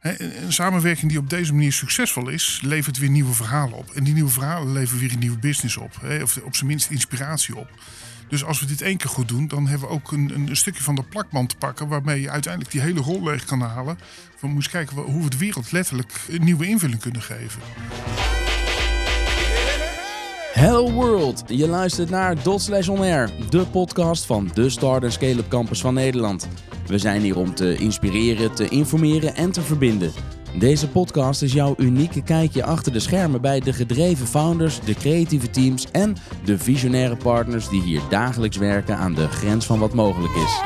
Een samenwerking die op deze manier succesvol is, levert weer nieuwe verhalen op. En die nieuwe verhalen leveren weer een nieuwe business op. Of op zijn minst inspiratie op. Dus als we dit één keer goed doen, dan hebben we ook een, een stukje van de plakband te pakken. Waarmee je uiteindelijk die hele rol leeg kan halen. We moeten kijken hoe we de wereld letterlijk een nieuwe invulling kunnen geven. Hello World, je luistert naar Dot Slash On Air, de podcast van de Start Scale-up Campus van Nederland. We zijn hier om te inspireren, te informeren en te verbinden. Deze podcast is jouw unieke kijkje achter de schermen bij de gedreven founders, de creatieve teams en de visionaire partners die hier dagelijks werken aan de grens van wat mogelijk is.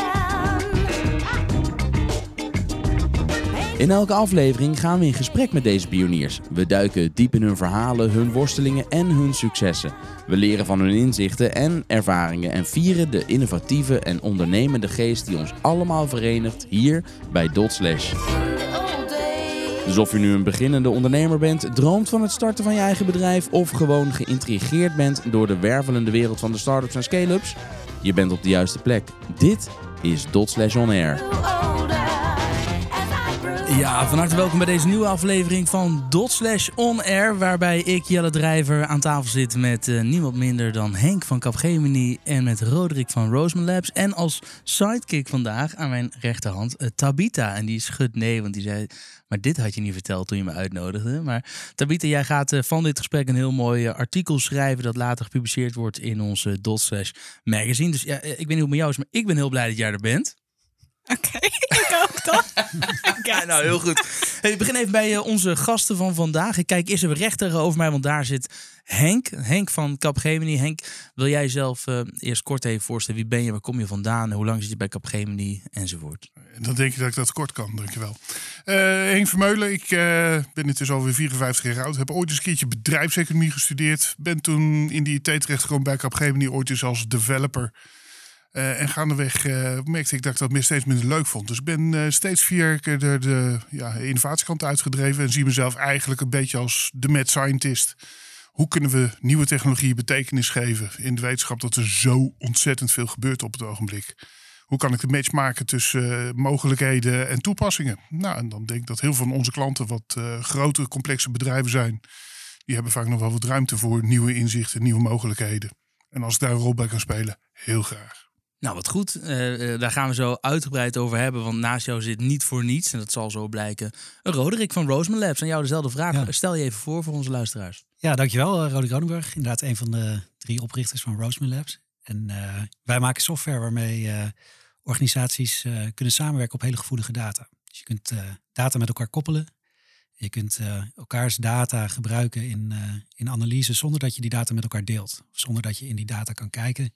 In elke aflevering gaan we in gesprek met deze pioniers. We duiken diep in hun verhalen, hun worstelingen en hun successen. We leren van hun inzichten en ervaringen en vieren de innovatieve en ondernemende geest die ons allemaal verenigt hier bij Dot Slash. Dus of je nu een beginnende ondernemer bent, droomt van het starten van je eigen bedrijf of gewoon geïntrigeerd bent door de wervelende wereld van de startups en scale-ups, je bent op de juiste plek. Dit is Dot Slash On Air. Ja, van harte welkom bij deze nieuwe aflevering van Dot Slash On Air. Waarbij ik, Jelle Drijver, aan tafel zit met uh, niemand minder dan Henk van Capgemini en met Roderick van Roseman Labs. En als sidekick vandaag aan mijn rechterhand uh, Tabita. En die schudt nee, want die zei, maar dit had je niet verteld toen je me uitnodigde. Maar Tabita, jij gaat uh, van dit gesprek een heel mooi artikel schrijven dat later gepubliceerd wordt in onze Dot Slash magazine. Dus ja, ik weet niet hoe het met jou is, maar ik ben heel blij dat jij er bent. Oké, ik ook toch? ja, nou heel goed. Hey, ik begin even bij uh, onze gasten van vandaag. Ik kijk eerst even recht tegenover mij, want daar zit Henk. Henk van Capgemini. Henk, wil jij jezelf uh, eerst kort even voorstellen? Wie ben je, waar kom je vandaan, hoe lang zit je bij Capgemini enzovoort? Dan denk je dat ik dat kort kan, dankjewel. Uh, Henk Vermeulen, ik ben intussen alweer 54 jaar oud. Heb ooit eens een keertje bedrijfseconomie gestudeerd. Ben toen in die IT terechtgekomen bij Capgemini, ooit eens als developer... Uh, en gaandeweg uh, merkte ik dat ik dat steeds minder leuk vond. Dus ik ben uh, steeds vier keer de, de ja, innovatiekant uitgedreven. En zie mezelf eigenlijk een beetje als de mad scientist. Hoe kunnen we nieuwe technologieën betekenis geven in de wetenschap dat er zo ontzettend veel gebeurt op het ogenblik? Hoe kan ik de match maken tussen mogelijkheden en toepassingen? Nou, en dan denk ik dat heel veel van onze klanten wat grote, complexe bedrijven zijn. Die hebben vaak nog wel wat ruimte voor nieuwe inzichten, nieuwe mogelijkheden. En als ik daar een rol bij kan spelen, heel graag. Nou, wat goed. Uh, daar gaan we zo uitgebreid over hebben. Want naast jou zit niet voor niets, en dat zal zo blijken, Roderick van Roseman Labs. En jou dezelfde vraag. Stel je even voor voor onze luisteraars. Ja, dankjewel. Uh, Roderick Rodenburg. Inderdaad een van de drie oprichters van Roseman Labs. En uh, wij maken software waarmee organisaties kunnen samenwerken op hele gevoelige data. Dus je kunt data met elkaar koppelen. Je kunt elkaars data gebruiken in, in analyse zonder dat je die data met elkaar deelt. Zonder dat je in die data kan kijken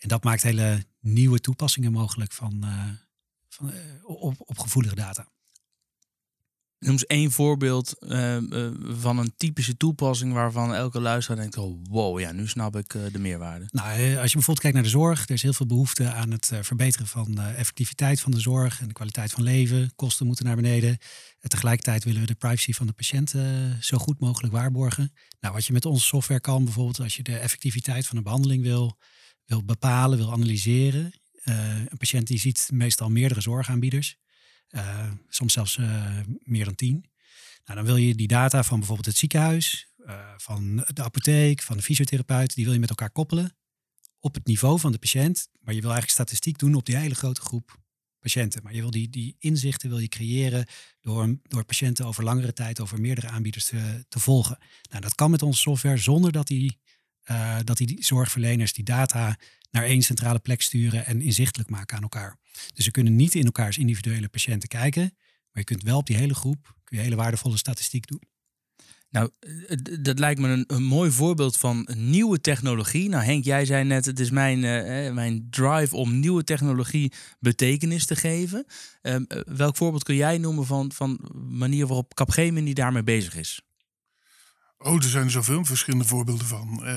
en dat maakt hele nieuwe toepassingen mogelijk van, uh, van, uh, op, op gevoelige data. Noem eens één voorbeeld uh, van een typische toepassing waarvan elke luisteraar denkt: oh wow, ja, nu snap ik de meerwaarde. Nou, als je bijvoorbeeld kijkt naar de zorg, er is heel veel behoefte aan het verbeteren van de effectiviteit van de zorg en de kwaliteit van leven. Kosten moeten naar beneden. En tegelijkertijd willen we de privacy van de patiënt zo goed mogelijk waarborgen. Nou, wat je met onze software kan, bijvoorbeeld als je de effectiviteit van een behandeling wil wil bepalen, wil analyseren. Uh, een patiënt die ziet meestal meerdere zorgaanbieders, uh, soms zelfs uh, meer dan tien. Nou, dan wil je die data van bijvoorbeeld het ziekenhuis, van de apotheek, van de fysiotherapeut, die wil je met elkaar koppelen op het niveau van de patiënt. Maar je wil eigenlijk statistiek doen op die hele grote groep patiënten. Maar je wil die, die inzichten wil je creëren door, door patiënten over langere tijd, over meerdere aanbieders te, te volgen. Nou, dat kan met onze software zonder dat die uh, dat die zorgverleners die data naar één centrale plek sturen en inzichtelijk maken aan elkaar. Dus ze kunnen niet in elkaars individuele patiënten kijken, maar je kunt wel op die hele groep kun je hele waardevolle statistiek doen. Nou, eh, dat lijkt me een, een, mooi voorbeeld van nieuwe technologie. Nou, Henk, jij zei net, het is mijn, uh, mijn drive om nieuwe technologie betekenis te geven. Uh, welk voorbeeld kun jij noemen van, van manier waarop Capgemini daarmee bezig is? Oh, er zijn er zoveel verschillende voorbeelden van. Uh,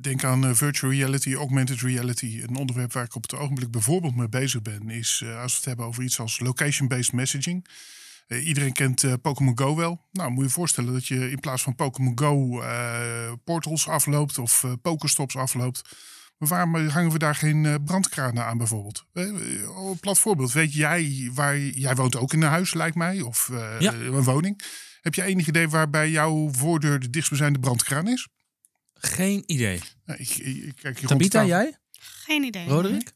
denk aan uh, virtual reality, augmented reality. Een onderwerp waar ik op het ogenblik bijvoorbeeld mee bezig ben, is uh, als we het hebben over iets als location-based messaging. iedereen kent Pokémon Go wel. Nou, moet je je voorstellen dat je in plaats van Pokémon Go portals afloopt of pokerstops afloopt. Maar waarom hangen we daar geen eh, brandkranen aan bijvoorbeeld? Eh, Een plat voorbeeld. Weet jij waar... Jij woont ook in een huis, lijkt mij. Of eh, Ja. een woning. Heb je enig idee waar bij jouw voordeur de dichtstbijzijnde brandkraan is? Geen idee. Nou, ik, ik, ik kijk hier rond de Tabita, tafel. jij? Geen idee. Roderick?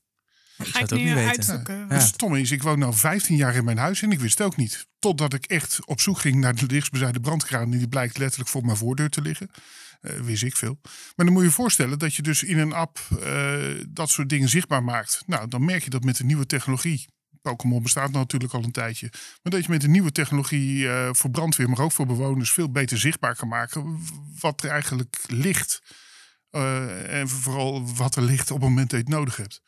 Ik Ga zou ik het ook nu niet weten. uitzoeken. Ja. Het stomme is, ik woon nu 15 jaar in mijn huis en ik wist het ook niet. Totdat ik echt op zoek ging naar de dichtstbijzijnde brandkraan. En die blijkt letterlijk voor mijn voordeur te liggen. Eh, wist ik veel. Maar dan moet je je voorstellen dat je dus in een app eh, dat soort dingen zichtbaar maakt. Nou, dan merk je dat met de nieuwe technologie. Pokémon bestaat natuurlijk al een tijdje. Maar dat je met de nieuwe technologie eh, voor brandweer, maar ook voor bewoners, veel beter zichtbaar kan maken. Wat er eigenlijk ligt. Eh, en vooral wat er ligt op het moment dat je het nodig hebt.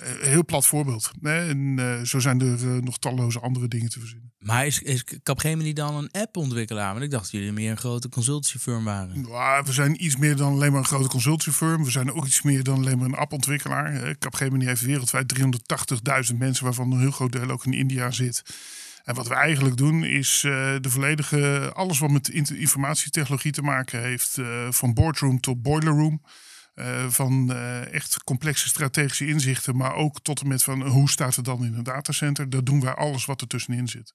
Eh, Een heel plat voorbeeld. En eh, zo zijn er eh, nog talloze andere dingen te verzinnen. Maar is, is Capgemini dan een app-ontwikkelaar? Want ik dacht dat jullie meer een grote consultancyfirm waren. Nou, we zijn iets meer dan alleen maar een grote consultancyfirm. We zijn ook iets meer dan alleen maar een appontwikkelaar. Eh, Capgemini heeft wereldwijd 380.000 mensen, waarvan een heel groot deel ook in India zit. En wat we eigenlijk doen is eh, de volledige, alles wat met in- informatietechnologie te maken heeft, eh, van boardroom tot boiler room. Eh, van eh, echt complexe strategische inzichten, maar ook tot en met van hoe staat het dan in een datacenter. Daar doen wij alles wat er tussenin zit.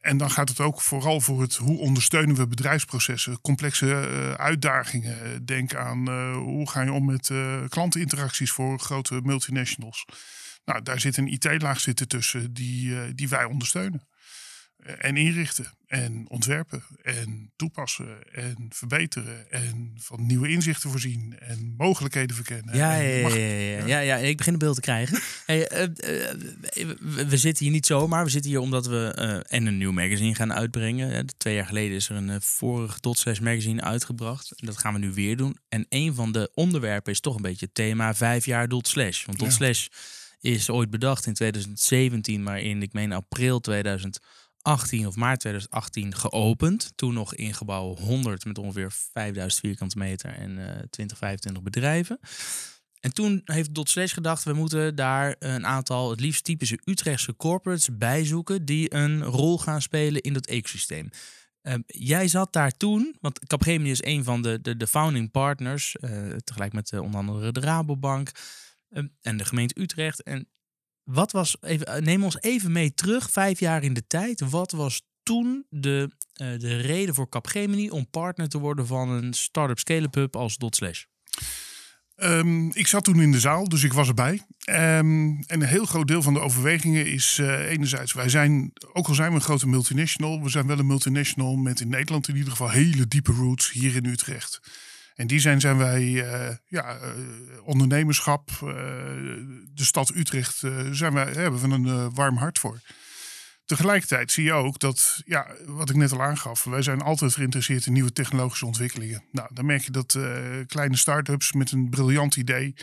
En dan gaat het ook vooral voor het hoe ondersteunen we bedrijfsprocessen, complexe eh, uitdagingen. Eh, Denk aan eh, hoe ga je om met eh, klanteninteracties voor grote multinationals. Nou, daar zit een IT-laag zitten tussen die, eh, die wij ondersteunen. En inrichten en ontwerpen en toepassen en verbeteren en van nieuwe inzichten voorzien en mogelijkheden verkennen. Ja, ja, ja, ja, ja, ja, ik begin een beeld te krijgen. Hey, eh, eh, we, zitten hier niet zomaar. We zitten hier omdat we eh, en een nieuw magazine gaan uitbrengen. Twee jaar geleden is er een vorig Dot Slash magazine uitgebracht. En dat gaan we nu weer doen. En een van de onderwerpen is toch een beetje het thema vijf jaar Dot Slash. Want Dot. Slash is ooit bedacht in 2017, maar in, ik meen, april 2018 of maart 2018 geopend. Toen nog in gebouw 100 met ongeveer 5000 vierkante meter en eh 20, 25 bedrijven. En toen heeft Dot gedacht, we moeten daar een aantal, het liefst typische Utrechtse corporates bijzoeken die een rol gaan spelen in dat ecosysteem. Ehm, jij zat daar toen, want Capgemini is een van de, de, de founding partners, eh, tegelijk met eh, onder andere de Rabobank ehm, en de gemeente Utrecht. En wat was, even, eh, neem ons even mee terug, vijf jaar in de tijd. Wat was toen de, eh, de reden voor Capgemini om partner te worden van een start-up scale-up als Dot Slash? Ehm, ik zat toen in de zaal, dus ik was erbij. Ehm, en een heel groot deel van de overwegingen is eh, enerzijds, wij zijn, ook al zijn we een grote multinational, we zijn wel een multinational met in Nederland in ieder geval hele diepe roots hier in Utrecht. En die zijn, zijn wij, eh, ja, eh, ondernemerschap, eh, de stad Utrecht, zijn wij, hebben we een warm hart voor. Tegelijkertijd zie je ook dat, ja, wat ik net al aangaf, wij zijn altijd geïnteresseerd in nieuwe technologische ontwikkelingen. Nou, dan merk je dat kleine start-ups met een briljant idee,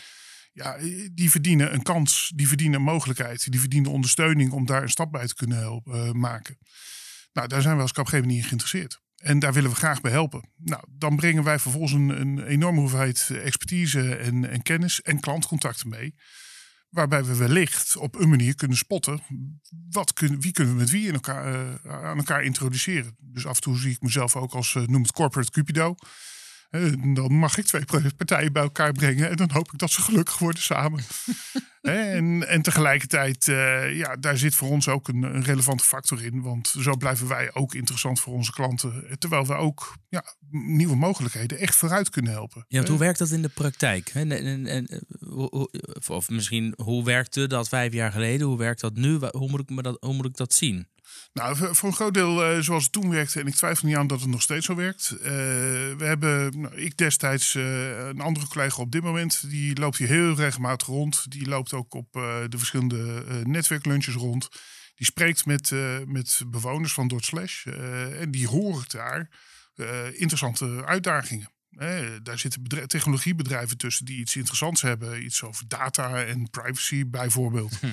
ja, die verdienen een kans, die verdienen een mogelijkheid, die verdienen ondersteuning om daar een stap bij te kunnen helpen, maken. Nou, daar zijn we als Capgemini in geïnteresseerd. En daar willen we graag bij helpen. Nou, dan brengen wij vervolgens een, een enorme hoeveelheid expertise en, en kennis en klantcontacten mee. Waarbij we wellicht op een manier kunnen spotten. Wat wie kunnen we met wie in elkaar, eh, aan elkaar introduceren. Dus af en toe zie ik mezelf ook als, eh, het corporate cupido. Eh, dan mag ik twee partijen bij elkaar brengen. En dan hoop ik dat ze gelukkig worden samen. Hè, en, en tegelijkertijd, eh, ja, daar zit voor ons ook een, een relevante factor in. Want zo blijven wij ook interessant voor onze klanten. eh, Terwijl we ook ja, nieuwe mogelijkheden echt vooruit kunnen helpen. Ja, want hoe werkt dat in de praktijk? En, en, eh, of, misschien, hoe werkte dat vijf jaar geleden? Hoe werkt dat nu? Hoe moet ik, me dat, hoe moet ik dat zien? Nou, voor een groot deel eh, zoals het toen werkte. En ik twijfel niet aan dat het nog steeds zo werkt. Eh, we hebben, nou, ik destijds, eh, een andere collega op dit moment. Die loopt hier heel regelmatig rond. Die loopt ook op de verschillende netwerklunches rond. Die spreekt met, met bewoners van Dort Slash. en die horen daar interessante uitdagingen. Daar zitten technologiebedrijven tussen die iets interessants hebben. Iets over data en privacy bijvoorbeeld.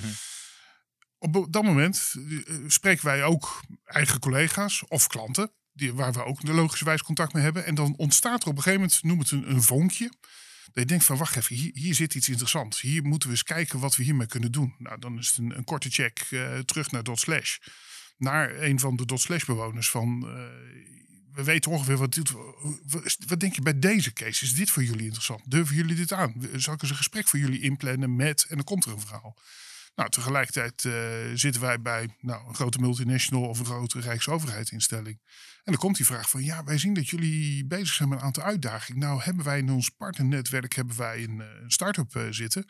Op dat moment eh, spreken wij ook eigen collega's of klanten. Die, waar we ook logischerwijs contact mee hebben. En dan ontstaat er op een gegeven moment, noem het een, een vonkje. Dat je denkt van, wacht even, hier, hier zit iets interessants. Hier moeten we eens kijken wat we hiermee kunnen doen. Nou, dan is het een, een korte check eh, terug naar Dot Slash. Naar een van de Dot Slash bewoners van... eh, we weten ongeveer wat dit. Wat denk je bij deze case? Is dit voor jullie interessant? Durven jullie dit aan? Zal ik eens een gesprek voor jullie inplannen met. En dan komt er een verhaal. Nou, tegelijkertijd uh, zitten wij bij nou, een grote multinational of een grote rijksoverheidsinstelling. En dan komt die vraag van, ja, wij zien dat jullie bezig zijn met een aantal uitdagingen. Nou, hebben wij in ons partnernetwerk hebben wij een, eh, een start-up uh, zitten.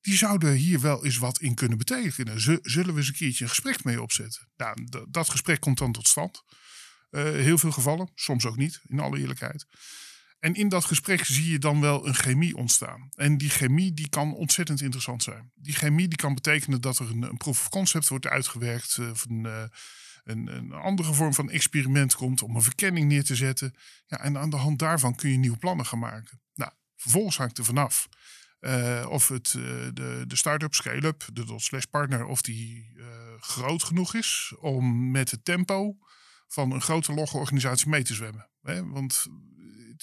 Die zouden hier wel eens wat in kunnen betekenen. Zullen we eens een keertje een gesprek mee opzetten? Nou, dat gesprek komt dan tot stand. Heel veel gevallen, soms ook niet, in alle eerlijkheid. En in dat gesprek zie je dan wel een chemie ontstaan. En die chemie die kan ontzettend interessant zijn. Die chemie die kan betekenen dat er een, een proof of concept wordt uitgewerkt. Uh, of een, uh, een, een, andere vorm van experiment komt om een verkenning neer te zetten. Ja, en aan de hand daarvan kun je nieuwe plannen gaan maken. Nou, vervolgens hangt er vanaf. Uh, of het, de, de start-up, scale-up, de dot slash partner, of die groot genoeg is om met het tempo van een grote logge organisatie mee te zwemmen. Hè? Want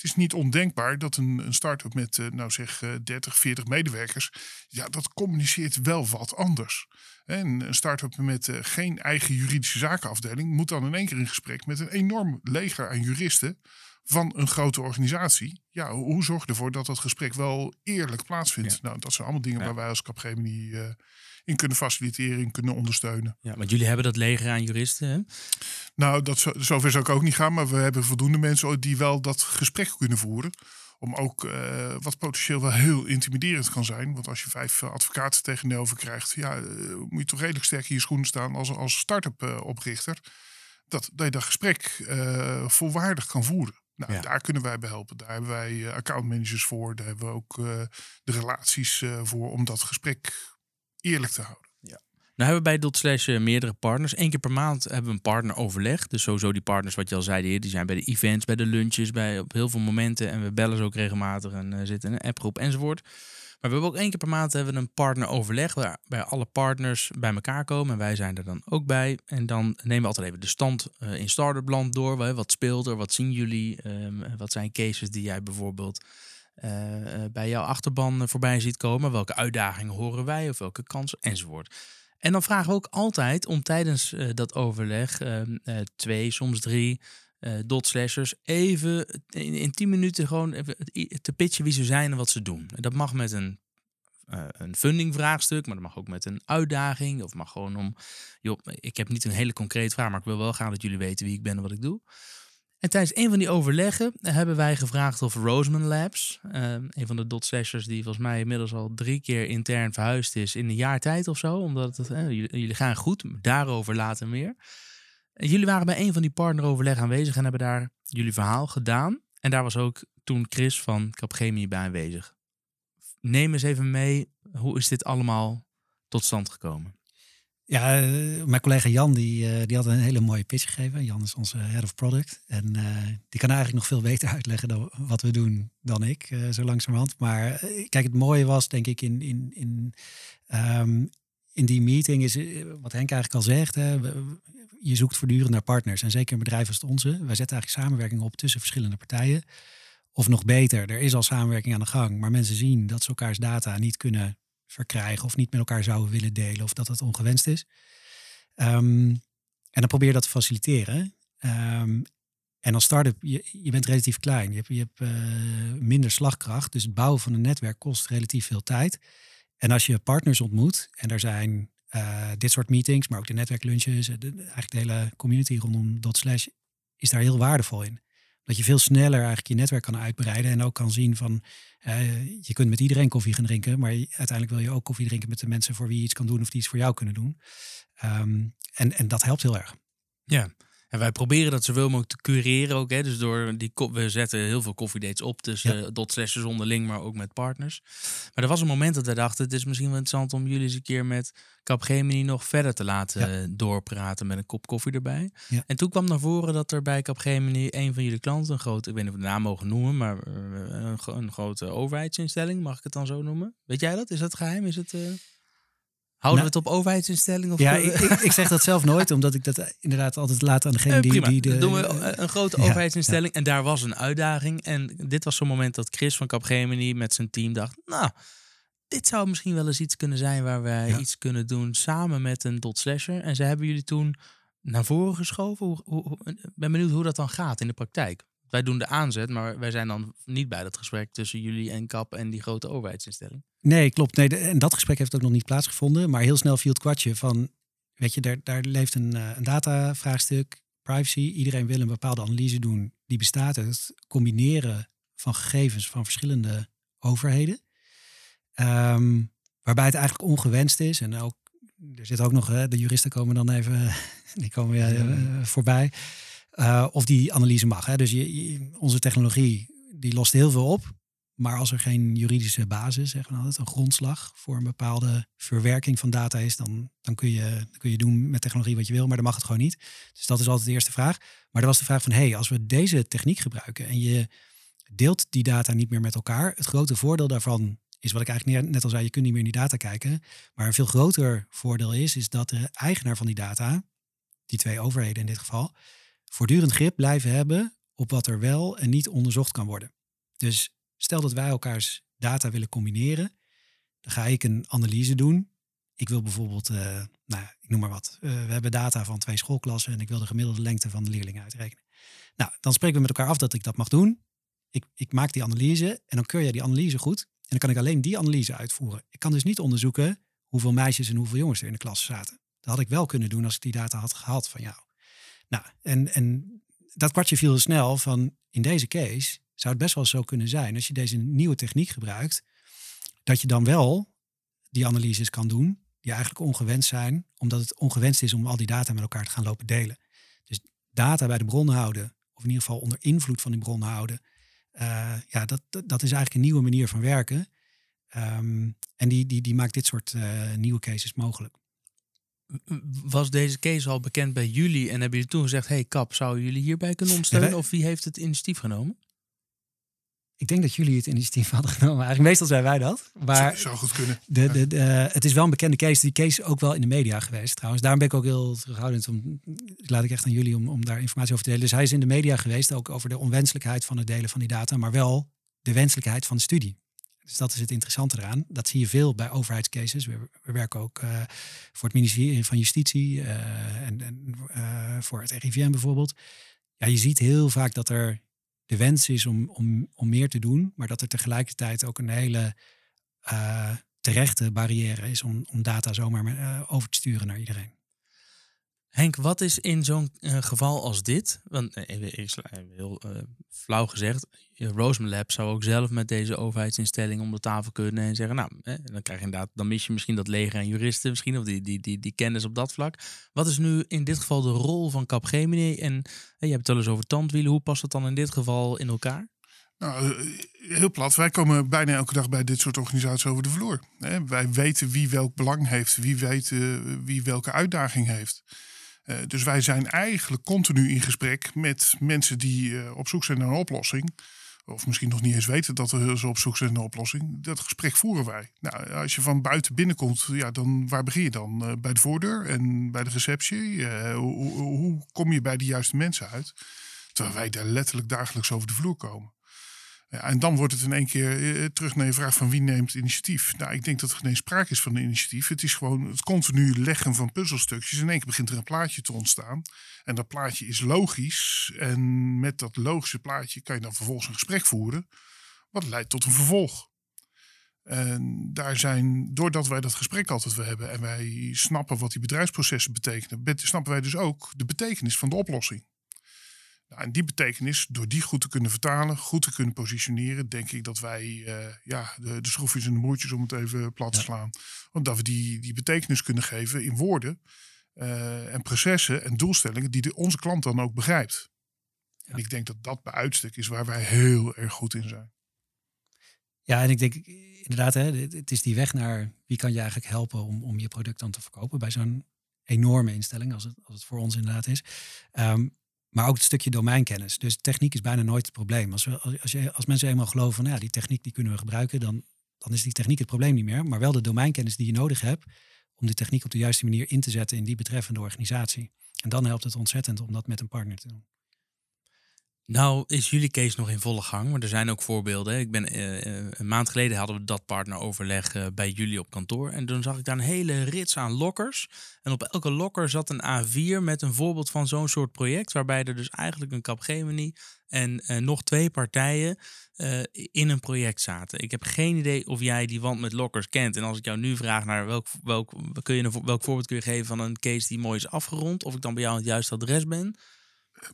het is niet ondenkbaar dat een, een start-up met, uh, nou zeg, uh, 30, 40 medewerkers, ja, dat communiceert wel wat anders. En een start-up met uh, geen eigen juridische zakenafdeling moet dan in één keer in gesprek met een enorm leger aan juristen van een grote organisatie. Ja, hoe, hoe zorg je ervoor dat dat gesprek wel eerlijk plaatsvindt? Ja. Nou, dat zijn allemaal dingen ja. waar wij als Capgemini in kunnen faciliteren, in kunnen ondersteunen. Ja, want jullie hebben dat leger aan juristen, hè? Nou, dat zo, zover zou ik ook niet gaan, maar we hebben voldoende mensen die wel dat gesprek kunnen voeren. Om ook uh, wat potentieel wel heel intimiderend kan zijn. Want als je vijf advocaten tegenover krijgt, ja, uh, moet je toch redelijk sterk in je schoenen staan als, als start-up uh, oprichter. Dat, dat je dat gesprek volwaardig kan voeren. Nou, ja. daar kunnen wij bij helpen. Daar hebben wij accountmanagers voor. Daar hebben we ook uh, de relaties uh, voor om dat gesprek eerlijk te houden. Ja. Nou hebben we bij Dotslash meerdere partners. Eén keer per maand hebben we een partneroverleg. Dus sowieso die partners, wat je al zei, die zijn bij de events, bij de lunches, bij op heel veel momenten. En we bellen ze ook regelmatig en zitten in een appgroep enzovoort. Maar we hebben ook één keer per maand hebben we een partneroverleg waarbij alle partners bij elkaar komen. En wij zijn er dan ook bij. En dan nemen we altijd even de stand uh, in Startup Land door. Wat speelt er? Wat zien jullie? Um, wat zijn cases die jij bijvoorbeeld bij jouw achterban voorbij ziet komen? Welke uitdagingen horen wij? Of welke kansen? Enzovoort. En dan vragen we ook altijd om tijdens dat overleg twee, soms drie uh, dotslashers even in, in 10 minuten gewoon even te pitchen wie ze zijn en wat ze doen. En dat mag met een, uh, een funding vraagstuk, maar dat mag ook met een uitdaging. Of mag gewoon om, joh, ik heb niet een hele concrete vraag, maar ik wil wel graag dat jullie weten wie ik ben en wat ik doe. En tijdens een van die overleggen hebben wij gevraagd of Roseman Labs, uh, een van de dotslashers die volgens mij inmiddels al drie keer intern verhuisd is in een jaar tijd of zo, omdat jullie, jullie gaan goed, daarover later meer. Jullie waren bij een van die partneroverleg aanwezig en hebben daar jullie verhaal gedaan. En daar was ook toen Chris van Capgemini bij aanwezig. Neem eens even mee, hoe is dit allemaal tot stand gekomen? Ja, uh, mijn collega Jan die, uh, die had een hele mooie pitch gegeven. Jan is onze head of product. En uh, die kan eigenlijk nog veel beter uitleggen dan wat we doen dan ik, zo langzamerhand. Maar kijk, het mooie was denk ik in, in, in, um, in die meeting is wat Henk eigenlijk al zegt. Hè, je zoekt voortdurend naar partners. En zeker een bedrijf als het onze. Wij zetten eigenlijk samenwerking op tussen verschillende partijen. Of nog beter, er is al samenwerking aan de gang. Maar mensen zien dat ze elkaars data niet kunnen verkrijgen. Of niet met elkaar zouden willen delen. Of dat het ongewenst is. Um, en dan probeer je dat te faciliteren. Um, en als start-up, je, je bent relatief klein. Je hebt, je hebt uh, minder slagkracht. Dus het bouwen van een netwerk kost relatief veel tijd. En als je partners ontmoet, en er zijn uh, dit soort meetings, maar ook de netwerklunches, de, eigenlijk de hele community rondom .slash is daar heel waardevol in. Dat je veel sneller eigenlijk je netwerk kan uitbreiden en ook kan zien van, uh, je kunt met iedereen koffie gaan drinken, maar uiteindelijk wil je ook koffie drinken met de mensen voor wie je iets kan doen of die iets voor jou kunnen doen. Um, en, en dat helpt heel erg. Ja, en wij proberen dat zoveel mogelijk te cureren ook. Hè? Dus door die we zetten heel veel koffiedates op tussen ja. dotslashes onderling, maar ook met partners. Maar er was een moment dat wij dachten, het is misschien wel interessant om jullie eens een keer met Capgemini nog verder te laten ja. doorpraten met een kop koffie erbij. Ja. En toen kwam naar voren dat er bij Capgemini een van jullie klanten, een grote, ik weet niet of ik de naam mogen noemen, maar een, een grote overheidsinstelling, mag ik het dan zo noemen? Weet jij dat? Is dat geheim? Is het... Uh... Houden nou, we het op overheidsinstelling? Of ja, ik, ik, zeg dat zelf nooit, omdat ik dat inderdaad altijd laat aan degene die, die de... Doen we een grote ja, overheidsinstelling ja. en daar was een uitdaging. En dit was zo'n moment dat Chris van Capgemini met zijn team dacht... nou, dit zou misschien wel eens iets kunnen zijn waar wij ja. iets kunnen doen samen met een dot slasher. En ze hebben jullie toen naar voren geschoven? Hoe, hoe, hoe- ik ben benieuwd hoe dat dan gaat in de praktijk. Wij doen de aanzet, maar wij zijn dan niet bij dat gesprek tussen jullie en KAP en die grote overheidsinstelling. Nee, klopt. Nee, de- en dat gesprek heeft ook nog niet plaatsgevonden. Maar heel snel viel het kwartje van, weet je, daar, daar leeft een, eh, een datavraagstuk, privacy. Iedereen wil een bepaalde analyse doen. Die bestaat uit het combineren van gegevens van verschillende overheden. Ehm, waarbij het eigenlijk ongewenst is. En ook, er zit ook nog, hè, de juristen komen dan even, die komen weer eh, voorbij. Eh, of die analyse mag. Hè. Dus je, je- onze technologie, die lost heel veel op. Maar als er geen juridische basis, zeggen we altijd, een grondslag voor een bepaalde verwerking van data is, dan, dan, kun je, dan kun je doen met technologie wat je wil, maar dan mag het gewoon niet. Dus dat is altijd de eerste vraag. Maar er was de vraag van, hey, als we deze techniek gebruiken en je deelt die data niet meer met elkaar, het grote voordeel daarvan is wat ik eigenlijk net al zei, je kunt niet meer in die data kijken. Maar een veel groter voordeel is, is dat de eigenaar van die data, die twee overheden in dit geval, voortdurend grip blijven hebben op wat er wel en niet onderzocht kan worden. Dus stel dat wij elkaars data willen combineren, dan ga ik een analyse doen. Ik wil bijvoorbeeld, eh, nou, ik noem maar wat. Eh, we hebben data van twee schoolklassen en ik wil de gemiddelde lengte van de leerlingen uitrekenen. Nou, dan spreken we met elkaar af dat ik dat mag doen. Ik, ik maak die analyse en dan keur jij die analyse goed. En dan kan ik alleen die analyse uitvoeren. Ik kan dus niet onderzoeken hoeveel meisjes en hoeveel jongens er in de klas zaten. Dat had ik wel kunnen doen als ik die data had gehad van jou. Nou, en, en dat kwartje viel snel van in deze case zou het best wel zo kunnen zijn als je deze nieuwe techniek gebruikt, dat je dan wel die analyses kan doen die eigenlijk ongewenst zijn, omdat het ongewenst is om al die data met elkaar te gaan lopen delen. Dus data bij de bron houden, of in ieder geval onder invloed van die bron houden, eh, ja, dat, dat, dat is eigenlijk een nieuwe manier van werken. Ehm, en die, die, die maakt dit soort eh, nieuwe cases mogelijk. Was deze case al bekend bij jullie en hebben jullie toen gezegd, hey KAP, zouden jullie hierbij kunnen ondersteunen? wij- Of wie heeft het initiatief genomen? Ik denk dat jullie het initiatief hadden genomen. Eigenlijk meestal zijn wij dat. Maar zou, zou goed kunnen. De, de, de, het is wel een bekende case. Die case ook wel in de media geweest trouwens. Daarom ben ik ook heel terughoudend. Om, laat ik echt aan jullie om, om daar informatie over te delen. Dus hij is in de media geweest, ook over de onwenselijkheid van het delen van die data. Maar wel de wenselijkheid van de studie. Dus dat is het interessante eraan. Dat zie je veel bij overheidscases. We, we werken ook eh, voor het ministerie van Justitie eh, en, en eh, voor het RIVM bijvoorbeeld. Ja, je ziet heel vaak dat er de wens is om, om, om meer te doen, maar dat er tegelijkertijd ook een hele eh, terechte barrière is om, om data zomaar eh, over te sturen naar iedereen. Henk, wat is in zo'n eh, geval als dit? Want eh, ik even heel eh, flauw gezegd, eh, Roseman Lab zou ook zelf met deze overheidsinstelling om de tafel kunnen en zeggen, nou, eh, dan krijg je inderdaad, dan mis je misschien dat leger en juristen misschien, of die, die, die, die kennis op dat vlak. Wat is nu in dit geval de rol van Capgemini? En eh, je hebt het wel eens over tandwielen, hoe past dat dan in dit geval in elkaar? Nou, eh, heel plat. Wij komen bijna elke dag bij dit soort organisaties over de vloer. Wij weten wie welk belang heeft, wie weet eh, wie welke uitdaging heeft. Eh, dus wij zijn eigenlijk continu in gesprek met mensen die eh, op zoek zijn naar een oplossing. Of misschien nog niet eens weten dat ze op zoek zijn naar een oplossing. Dat gesprek voeren wij. Nou, als je van buiten binnenkomt, ja, dan waar begin je dan? Eh, bij de voordeur en bij de receptie? Hoe, hoe kom je bij de juiste mensen uit? Terwijl wij daar letterlijk dagelijks over de vloer komen. En dan wordt het in één keer eh, terug naar je vraag van wie neemt initiatief. Nou, ik denk dat er geen sprake is van een initiatief. Het is gewoon het continu leggen van puzzelstukjes. In één keer begint er een plaatje te ontstaan. En dat plaatje is logisch. En met dat logische plaatje kan je dan vervolgens een gesprek voeren. Wat leidt tot een vervolg. En daar zijn, doordat wij dat gesprek altijd weer hebben en wij snappen wat die bedrijfsprocessen betekenen, bet- snappen wij dus ook de betekenis van de oplossing. Nou, en die betekenis, door die goed te kunnen vertalen, goed te kunnen positioneren, denk ik dat wij eh, ja, de, de schroefjes en de moertjes, om het even plat te Ja. slaan, omdat we die, die betekenis kunnen geven in woorden eh, en processen en doelstellingen die de, onze klant dan ook begrijpt. En ik denk dat dat bij uitstek is waar wij heel erg goed in zijn. Ja, en ik denk inderdaad, hè, het is die weg naar wie kan je eigenlijk helpen om, om je product dan te verkopen bij zo'n enorme instelling als het, als het voor ons inderdaad is. Ehm, maar ook het stukje domeinkennis. Dus techniek is bijna nooit het probleem. Als, we, als, je, als mensen eenmaal geloven van nou ja, die techniek die kunnen we gebruiken, dan, dan is die techniek het probleem niet meer. Maar wel de domeinkennis die je nodig hebt om die techniek op de juiste manier in te zetten in die betreffende organisatie. En dan helpt het ontzettend om dat met een partner te doen. Nou, is jullie case nog in volle gang, maar er zijn ook voorbeelden. Ik ben, eh, eh, een maand geleden hadden we dat partneroverleg eh, bij jullie op kantoor. En toen zag ik daar een hele rits aan lokkers. En op elke lokker zat een A4 met een voorbeeld van zo'n soort project. Waarbij er dus eigenlijk een Capgemini en nog twee partijen in een project zaten. Ik heb geen idee of jij die wand met lokkers kent. En als ik jou nu vraag naar welk, welk, kun je een, welk voorbeeld kun je geven van een case die mooi is afgerond. Of ik dan bij jou aan het juiste adres ben.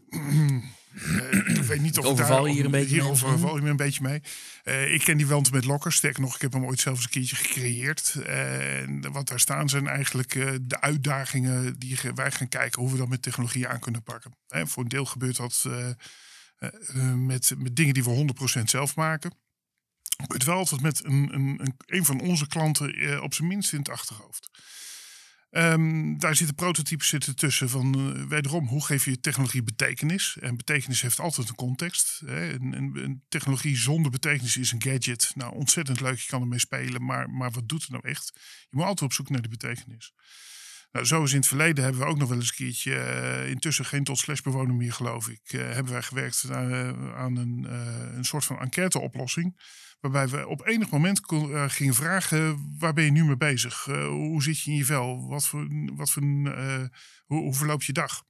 Eh, ik weet niet of daar- je hier een beetje Hier mee overval je me een beetje mee. Eh, ik ken die wand met lokkers. Sterker nog, ik heb hem ooit zelfs een keertje gecreëerd. En wat daar staan zijn eigenlijk eh, de uitdagingen die wij gaan kijken hoe we dat met technologie aan kunnen pakken. Hè, voor een deel gebeurt dat met, met dingen die we 100% zelf maken. Het wel altijd met een, een, een, een van onze klanten op zijn minst in het achterhoofd. Ehm, daar zitten prototypes zitten tussen van eh, wederom, hoe geef je technologie betekenis? En betekenis heeft altijd een context. Hè? Een technologie zonder betekenis is een gadget. Nou, ontzettend leuk, je kan ermee spelen, maar, maar wat doet het nou echt? Je moet altijd op zoek naar de betekenis. Nou, zo is in het verleden hebben we ook nog wel eens een keertje, eh, intussen geen tot slash bewoner meer geloof ik, eh, hebben wij gewerkt eh, aan een, een soort van enquêteoplossing. Waarbij we op enig moment gingen vragen: waar ben je nu mee bezig? Hoe zit je in je vel? Wat voor, wat voor, hoe, hoe verloopt je dag?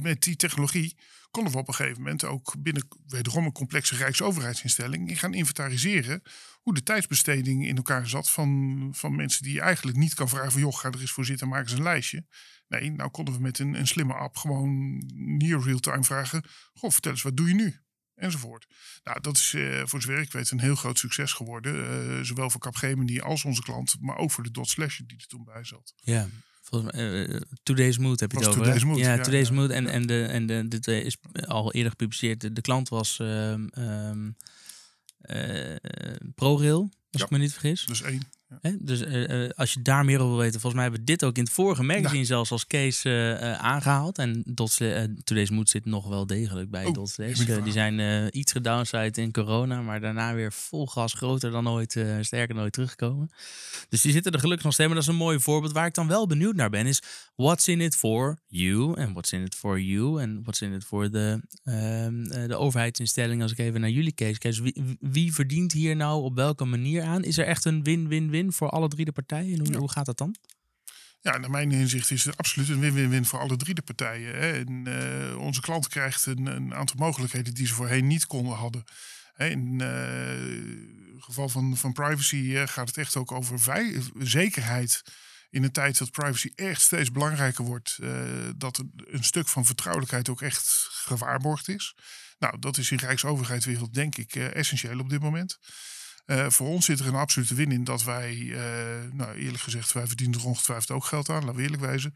Met die technologie konden we op een gegeven moment ook binnen wederom een complexe rijksoverheidsinstelling in gaan inventariseren hoe de tijdsbesteding in elkaar zat van, van mensen die eigenlijk niet kan vragen van joh, ga er eens voor zitten, maak eens een lijstje. Nee, nou konden we met een, een slimme app gewoon near real-time vragen. Goh, vertel eens, wat doe je nu? Enzovoort. Nou, dat is eh, voor zover ik weet een heel groot succes geworden. eh, zowel voor Capgemini als onze klant, maar ook voor de dot slash die er toen bij zat. Ja. Volgens mij, eh, Today's Mood heb je Was het over. hè? Today's Mood, ja, ja, Today's ja, Mood. En, en, de, en de, dit eh, is al eerder gepubliceerd. De, de klant was ehm, eh, ProRail, als ik me niet vergis. Dus één. Hè? Dus eh, eh, als je daar meer over wil weten, volgens mij hebben we dit ook in het vorige magazine zelfs als case eh, eh, aangehaald. En Dots, eh, Today's Mood zit nog wel degelijk bij Oh, Dots. die moet zijn iets gedownside in corona, maar daarna weer vol gas groter dan ooit, sterker dan ooit teruggekomen. Dus die zitten er gelukkig nog steeds. Maar dat is een mooi voorbeeld. Waar ik dan wel benieuwd naar ben, is what's in it for you? En what's in it for you? En what's in it for de, ehm, eh, de overheidsinstelling? Als ik even naar jullie case kijk. Wie, wie verdient hier nou op welke manier aan? Is er echt een win-win-win voor alle drie de partijen? En hoe, Ja. hoe gaat dat dan? Ja, naar mijn inzicht is het absoluut een win-win-win voor alle drie de partijen. Hè. En, eh, onze klant krijgt een, een aantal mogelijkheden die ze voorheen niet konden hadden. In het geval van, van privacy eh, gaat het echt ook over zekerheid. In een tijd dat privacy echt steeds belangrijker wordt, eh, dat een, stuk van vertrouwelijkheid ook echt gewaarborgd is. Nou, dat is in Rijksoverheidswereld denk ik eh, essentieel op dit moment. Eh, voor ons zit er een absolute win in dat wij, eh, nou eerlijk gezegd, wij verdienen er ongetwijfeld ook geld aan, laten we eerlijk wezen.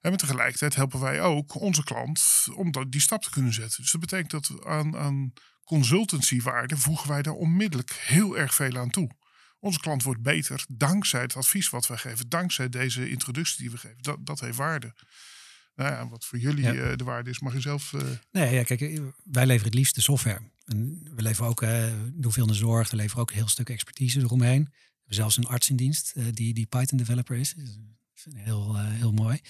En met tegelijkertijd helpen wij ook onze klant om die stap te kunnen zetten. Dus dat betekent dat aan, aan consultancywaarde voegen wij daar onmiddellijk heel erg veel aan toe. Onze klant wordt beter dankzij het advies wat wij geven, dankzij deze introductie die we geven. Dat, dat heeft waarde. Nou ja, wat voor jullie Ja. eh, de waarde is, mag je zelf. Nee, ja, kijk, wij leveren het liefst de software. En we leveren ook, eh doen veel in de zorg, we leveren ook een heel stuk expertise eromheen. We hebben zelfs een arts in dienst eh, die, die Python developer is. Dus, eh, heel, eh, heel mooi.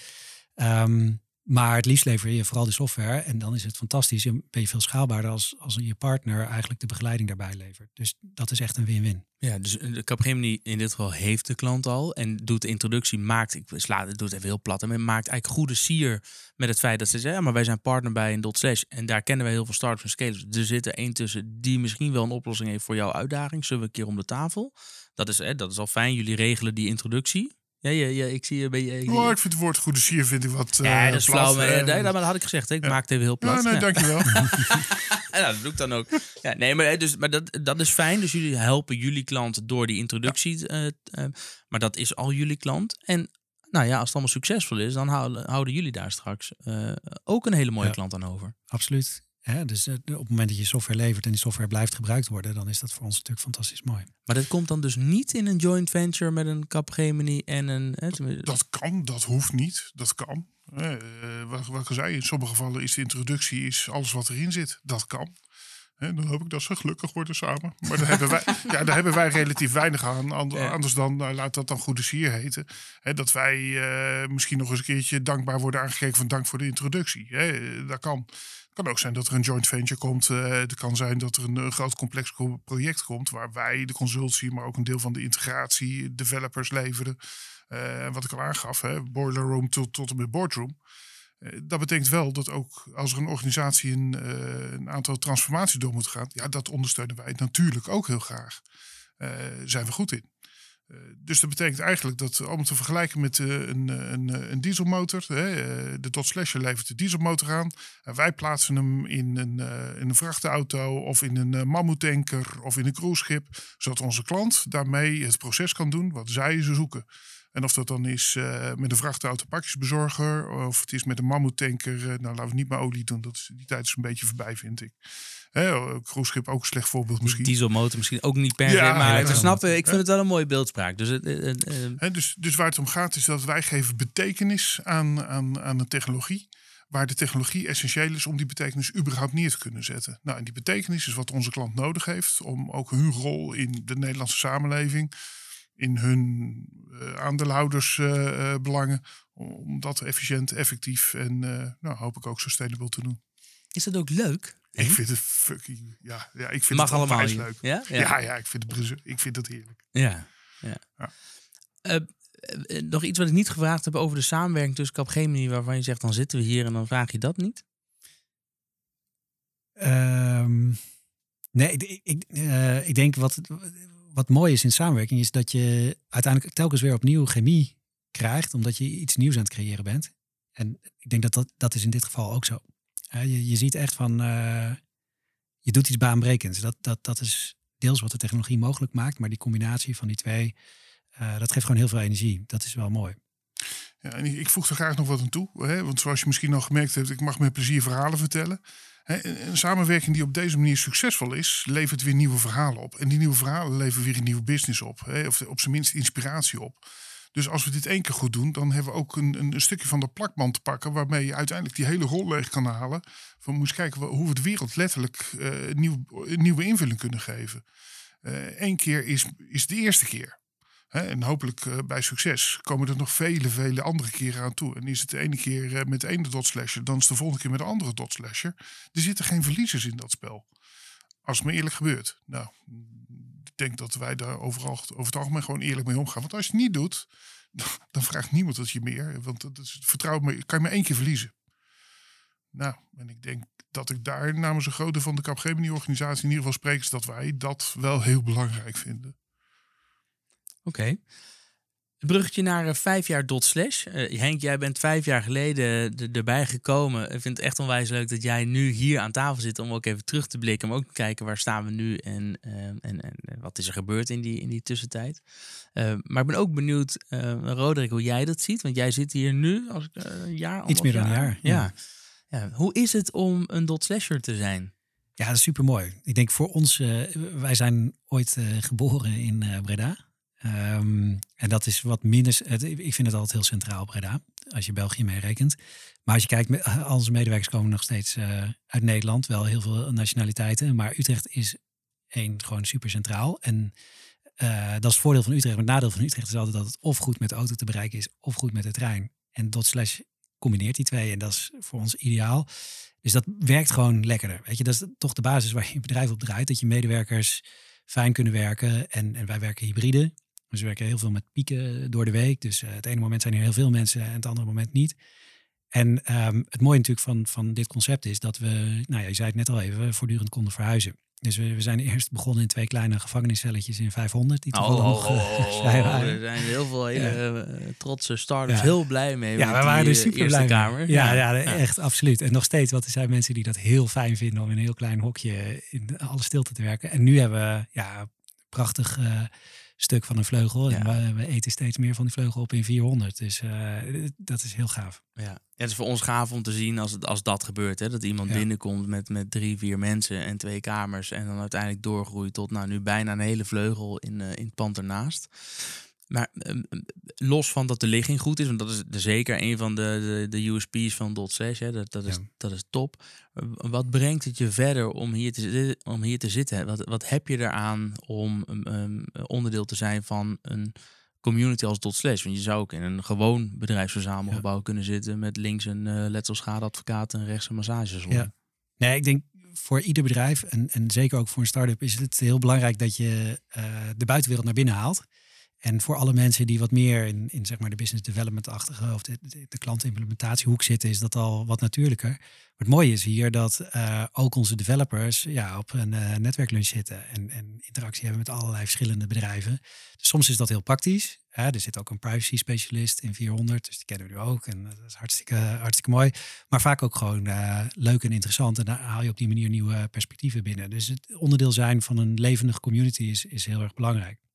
Ehm, maar het liefst lever je vooral de software. En dan is het fantastisch. Je ben je veel schaalbaarder als, als je partner eigenlijk de begeleiding daarbij levert. Dus dat is echt een win-win. Ja, dus de Capgemini in dit geval heeft de klant al en doet de introductie, maakt, ik sla, het doet even heel plat, en maakt eigenlijk goede sier met het feit dat ze zeggen, maar wij zijn partner bij een dot en daar kennen we heel veel startups en scalers. Er zit er één tussen die misschien wel een oplossing heeft voor jouw uitdaging. Zullen we een keer om de tafel? Dat is, hè, dat is al fijn. Jullie regelen die introductie. Ja, ja, ja ik zie je bij je. oh, ik vind het woord goede sier vind ik wat. ja, eh, dat is plat, flauw. Maar, eh, nee, dat had ik gezegd. Hè. Ik Ja. maak het even heel plat. Ja, nee, dankjewel. Ja, dat doe ik dan ook. Ja, nee, maar, hè, dus, maar dat, dat is fijn. Dus jullie helpen jullie klant door die introductie. eh, eh, maar dat is al jullie klant. En nou ja, als het allemaal succesvol is, dan houden, houden jullie daar straks eh, ook een hele mooie Ja. klant aan over. Absoluut. Hè? Dus eh, op het moment dat je software levert en die software blijft gebruikt worden, dan is dat voor ons natuurlijk fantastisch mooi. Maar dat komt dan dus niet in een joint venture met een Capgemini en een... Hè, Dat kan, dat hoeft niet. Dat kan. Eh, wat, wat ik al zei, in sommige gevallen is de introductie is alles wat erin zit. Dat kan. Hè, dan hoop ik dat ze gelukkig worden samen. Maar daar hebben wij, ja, daar hebben wij relatief weinig aan. Anders dan, nou, laat dat dan goede sier heten. Hè, dat wij eh, misschien nog eens een keertje dankbaar worden aangekeken van dank voor de introductie. Hè, dat kan. Het kan ook zijn dat er een joint venture komt. eh, het kan zijn dat er een, eh, groot complex co- project komt. Waar wij de consultie, maar ook een deel van de integratie, developers leveren. En wat ik al aangaf, hè, boiler room tot, tot en met boardroom. Eh, Dat betekent wel dat ook als er een organisatie een, eh, een aantal transformaties door moet gaan, ja, dat ondersteunen wij natuurlijk ook heel graag. Eh zijn we goed in. Dus dat betekent eigenlijk dat, om te vergelijken met een, een, een dieselmotor, hè, de Dodge Slasher levert de dieselmotor aan. En wij plaatsen hem in een, eh, in een vrachtauto of in een uh, mammoetanker of in een cruiseschip, zodat onze klant daarmee het proces kan doen wat zij ze zoeken. En of dat dan is eh, met een vrachtauto pakjesbezorger of het is met een mammoetanker. eh, nou, laten we niet maar olie doen. Dat is, die tijd is een beetje voorbij, vind ik. Hè, cruiseschip ook een slecht voorbeeld misschien. Dieselmotor misschien ook niet per se, Ja, maar ja, ik ja. snap, ik vind het wel een mooie beeldspraak. Dus eh, eh, eh, dus, dus waar het om gaat is dat wij geven betekenis aan, aan, aan een technologie. Waar de technologie essentieel is om die betekenis überhaupt neer te kunnen zetten. Nou, en die betekenis is wat onze klant nodig heeft om ook hun rol in de Nederlandse samenleving, in hun eh aandeelhoudersbelangen, om dat efficiënt, effectief en eh, nou, hoop ik ook sustainable te doen. is dat ook leuk? Ik vind het fucking, ja, ja ik vind Mag het allemaal leuk. Ja? Ja. Ja, ik, vind het, ik vind het heerlijk. Ja. ja. Ja. Eh, eh, nog iets wat ik niet gevraagd heb over de samenwerking tussen Capgemini, waarvan je zegt dan zitten we hier en dan vraag je dat niet? Ehm, nee, ik, eh, ik denk wat, wat mooi is in samenwerking is dat je uiteindelijk telkens weer opnieuw chemie krijgt, omdat je iets nieuws aan het creëren bent. En ik denk dat dat, dat is in dit geval ook zo. Je, je ziet echt van, eh, je doet iets baanbrekends. Dat, dat, dat is deels wat de technologie mogelijk maakt, maar die combinatie van die twee, eh, dat geeft gewoon heel veel energie. Dat is wel mooi. Ja, ik voeg er graag nog wat aan toe. Hè? Want zoals je misschien al gemerkt hebt, ik mag met plezier verhalen vertellen. Hè, Een samenwerking die op deze manier succesvol is, levert weer nieuwe verhalen op. En die nieuwe verhalen leveren weer een nieuwe business op. Hè? Of op zijn minst inspiratie op. Dus als we dit één keer goed doen, dan hebben we ook een, een, stukje van de plakband te pakken. Waarmee je uiteindelijk die hele rol leeg kan halen. Van moest kijken hoe we de wereld letterlijk eh, een, nieuw, nieuwe invulling kunnen geven. Eén keer is, is de eerste keer. En hopelijk eh, bij succes komen er nog vele, vele andere keren aan toe. En is het de ene keer eh, met de ene dot slasher, dan is de volgende keer met de andere dot slasher. Er zitten geen verliezers in dat spel. Als het me eerlijk gebeurt. Nou, ik denk dat wij daar overal over het algemeen gewoon eerlijk mee omgaan. Want als je het niet doet, dan, vraagt niemand het je meer. Want dat is, vertrouw me, kan je maar één keer verliezen. Nou, en ik denk dat ik daar namens een grote van de Capgemini-organisatie in ieder geval spreek, is dat wij dat wel heel belangrijk vinden. Oké. Een bruggetje naar eh, vijf jaar dot slash. Eh, Henk, jij bent vijf jaar geleden er- erbij gekomen. Ik vind het echt onwijs leuk dat jij nu hier aan tafel zit om ook even terug te blikken. Maar ook te kijken waar staan we nu en, eh, en, en eh, wat is er gebeurd in die, in die tussentijd. Maar ik ben ook benieuwd, Roderick, hoe jij dat ziet. Want jij zit hier nu als een jaar, Iets meer dan een jaar, Ja. Ja. Hoe is het om een dot slasher te zijn? Ja, dat is super mooi. Ik denk voor ons, wij zijn ooit geboren in Breda. Ehm, en dat is wat minder. Ik vind het altijd heel centraal Breda, als je België meerekent. Maar als je kijkt, met- al onze medewerkers komen nog steeds eh, uit Nederland, wel heel veel nationaliteiten. Maar Utrecht is één gewoon super centraal. En eh, dat is het voordeel van Utrecht. Maar het nadeel van Utrecht is altijd dat het of goed met de auto te bereiken is, of goed met de trein. En dot slash combineert die twee. En dat is voor ons ideaal. Dus dat werkt gewoon lekkerder. Weet je, dat is toch de basis waar je bedrijf op draait. Dat je medewerkers fijn kunnen werken. En, en wij werken hybride. Dus we werken heel veel met pieken door de week. Dus eh, het ene moment zijn er heel veel mensen en het andere moment niet. En ehm, het mooie natuurlijk van, van dit concept is dat we, nou ja, je zei het net al even, voortdurend konden verhuizen. Dus we, we zijn eerst begonnen in twee kleine gevangeniscelletjes in 500. Die toevallig nog, eh, vrij waren. er zijn heel veel hele eh, trotse starters Ja. heel blij mee. Ja, we waren er eh, super blij mee. kamer. Ja, ja, echt absoluut. En nog steeds, want er zijn mensen die dat heel fijn vinden om in een heel klein hokje in alle stilte te werken. En nu hebben we ja, prachtig stuk van een vleugel. En we, we eten steeds meer van die vleugel op in 400. Dus eh, dat is heel gaaf. Ja. het is voor ons gaaf om te zien als, het, als dat gebeurt. Hè? Dat iemand binnenkomt met, met drie, vier mensen en twee kamers. En dan uiteindelijk doorgroeit tot nou, nu bijna een hele vleugel in, eh, in het pand ernaast. Maar ehm, los van dat de ligging goed is, want dat is zeker een van de, de, de USP's van Dot 6, hè, dat, dat, is, Ja. dat is top. Wat brengt het je verder om hier te, om hier te zitten? Wat, wat heb je eraan om um, um, onderdeel te zijn van een community als Dot Slash? Want je zou ook in een gewoon bedrijfsverzamelgebouw kunnen zitten met links een eh letselschadeadvocaat en rechts een massagesalon. Ja. Nee, ik denk voor ieder bedrijf en, en zeker ook voor een start-up is het heel belangrijk dat je eh, de buitenwereld naar binnen haalt. En voor alle mensen die wat meer in, in zeg maar de business development-achtige of de, de, klantenimplementatiehoek zitten, is dat al wat natuurlijker. Maar het mooie is hier dat eh, ook onze developers ja, op een eh, netwerklunch zitten en, en interactie hebben met allerlei verschillende bedrijven. Dus soms is dat heel praktisch. Hè? Er zit ook een privacy specialist in 400, dus die kennen we nu ook. En dat is hartstikke, hartstikke mooi. Maar vaak ook gewoon eh, leuk en interessant. En daar haal je op die manier nieuwe perspectieven binnen. Dus het onderdeel zijn van een levendige community is, is heel erg belangrijk.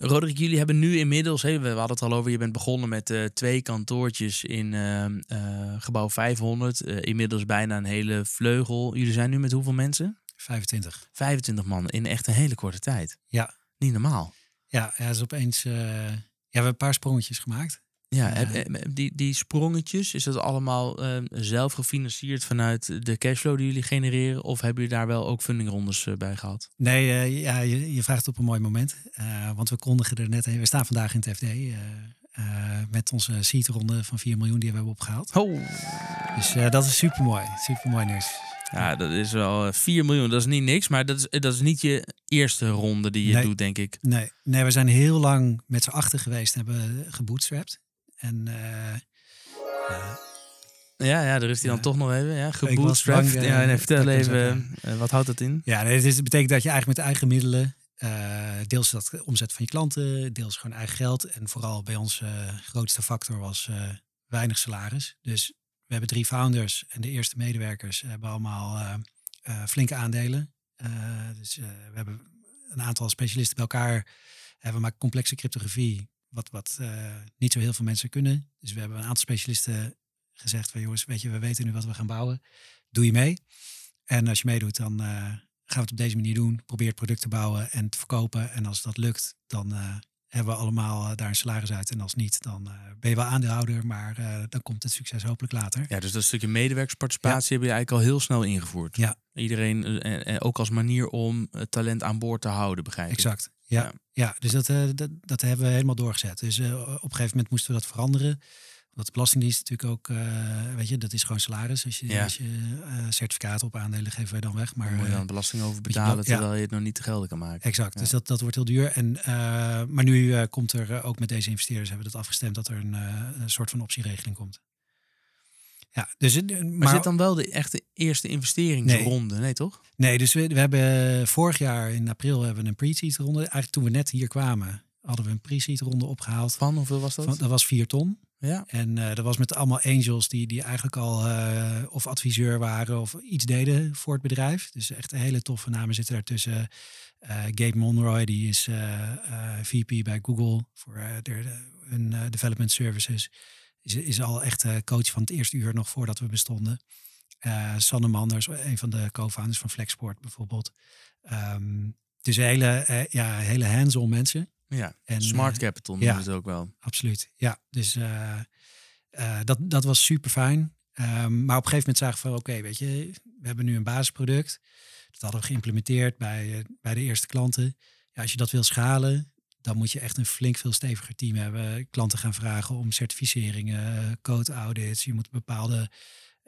Roderick, jullie hebben nu inmiddels, we hadden het al over, je bent begonnen met eh, twee kantoortjes in eh, eh, gebouw 500. eh, inmiddels bijna een hele vleugel. Jullie zijn nu met hoeveel mensen? 25. 25 man in echt een hele korte tijd. Ja. Niet normaal. Ja, ja, is opeens. ja, we hebben een paar sprongetjes gemaakt. Ja, heb- die, die sprongetjes, is dat allemaal eh, zelf gefinancierd vanuit de cashflow die jullie genereren? Of hebben jullie daar wel ook fundingrondes eh, bij gehad? Nee, eh, ja, je, je vraagt op een mooi moment. Eh, want we kondigen er net heen. We staan vandaag in het FD. met onze seedronde van 4 miljoen die we hebben opgehaald. Oh. Dus dat is super mooi. Super mooi nieuws. Ja, dat is wel eh, 4 miljoen. Dat is niet niks, maar dat is, dat is niet je eerste ronde die je Nee. doet, denk ik. Nee, nee, we zijn heel lang met z'n achter geweest. Hebben gebootstrapped. En eh, ja, Ja, ja, daar is hij dan Ja. toch nog even. Ja, gebootstrapped. eh, ja, nee, vertel even, eh, wat houdt dat in? Ja, nee, het is- het betekent dat je eigenlijk met eigen middelen, eh, deels dat omzet van je klanten, deels gewoon eigen geld. En vooral bij ons eh, grootste factor was eh, weinig salaris. Dus we hebben drie founders en de eerste medewerkers hebben allemaal eh, eh, flinke aandelen. Eh, dus eh, we hebben een aantal specialisten bij elkaar. En we maken complexe cryptografie, wat, wat eh, niet zo heel veel mensen kunnen. Dus we hebben een aantal specialisten gezegd jongens, weet je, we weten nu wat we gaan bouwen. Doe je mee? En als je meedoet, dan eh, gaan we het op deze manier doen. Probeer het product te bouwen en te verkopen. En als dat lukt, dan eh, hebben we allemaal eh, daar een salaris uit. En als niet, dan eh, ben je wel aandeelhouder, maar eh, dan komt het succes hopelijk later. Ja, dus dat stukje medewerkersparticipatie heb je eigenlijk al heel snel ingevoerd. Ja. Iedereen, en, en ook als manier om het talent aan boord te houden, begrijp ik. Exact. Ja, Ja. ja. dus dat, dat, dat hebben we helemaal doorgezet. Dus op een gegeven moment moesten we dat veranderen. Want de Belastingdienst natuurlijk ook, eh, weet je, dat is gewoon salaris. Als je, Ja. als je eh, certificaten op aandelen geven wij dan weg. Maar moet je eh, dan belasting over betalen, terwijl je het nog niet te gelden kan maken. Exact, Ja. dus dat, dat wordt heel duur. En, maar nu komt er ook met deze investeerders, hebben we dat afgestemd, dat er een, een soort van optieregeling komt. Ja, dus, maar, Maar, zit dan wel de echte eerste investeringsronde? Nee, toch? Nee, dus we, we hebben vorig jaar in april hebben we een pre-seed ronde. Eigenlijk toen we net hier kwamen, hadden we een pre-seed ronde opgehaald. Van hoeveel was dat? Van, dat was 4 ton. Ja. En eh, dat was met allemaal angels die, die eigenlijk al eh, of adviseur waren of iets deden voor het bedrijf. Dus echt hele toffe namen zitten daartussen. Eh Gabe Monroy, die is VP bij Google voor hun development services. Is, is al echt coach van het eerste uur nog voordat we bestonden. Sanne Manders, een van de co-founders van Flexport bijvoorbeeld. Ehm, dus hele, ja, hele hands-on mensen. Ja. En, Smart eh, capital noemen ja. ze het ook wel. Absoluut. Ja, dus eh, eh, dat, dat was super fijn. Ehm, maar op een gegeven moment zagen we van oké, weet je, we hebben nu een basisproduct. Dat hadden we geïmplementeerd bij, bij de eerste klanten. Ja, als je dat wil schalen, dan moet je echt een flink veel steviger team hebben. Klanten gaan vragen om certificeringen, code audits. Je moet een bepaalde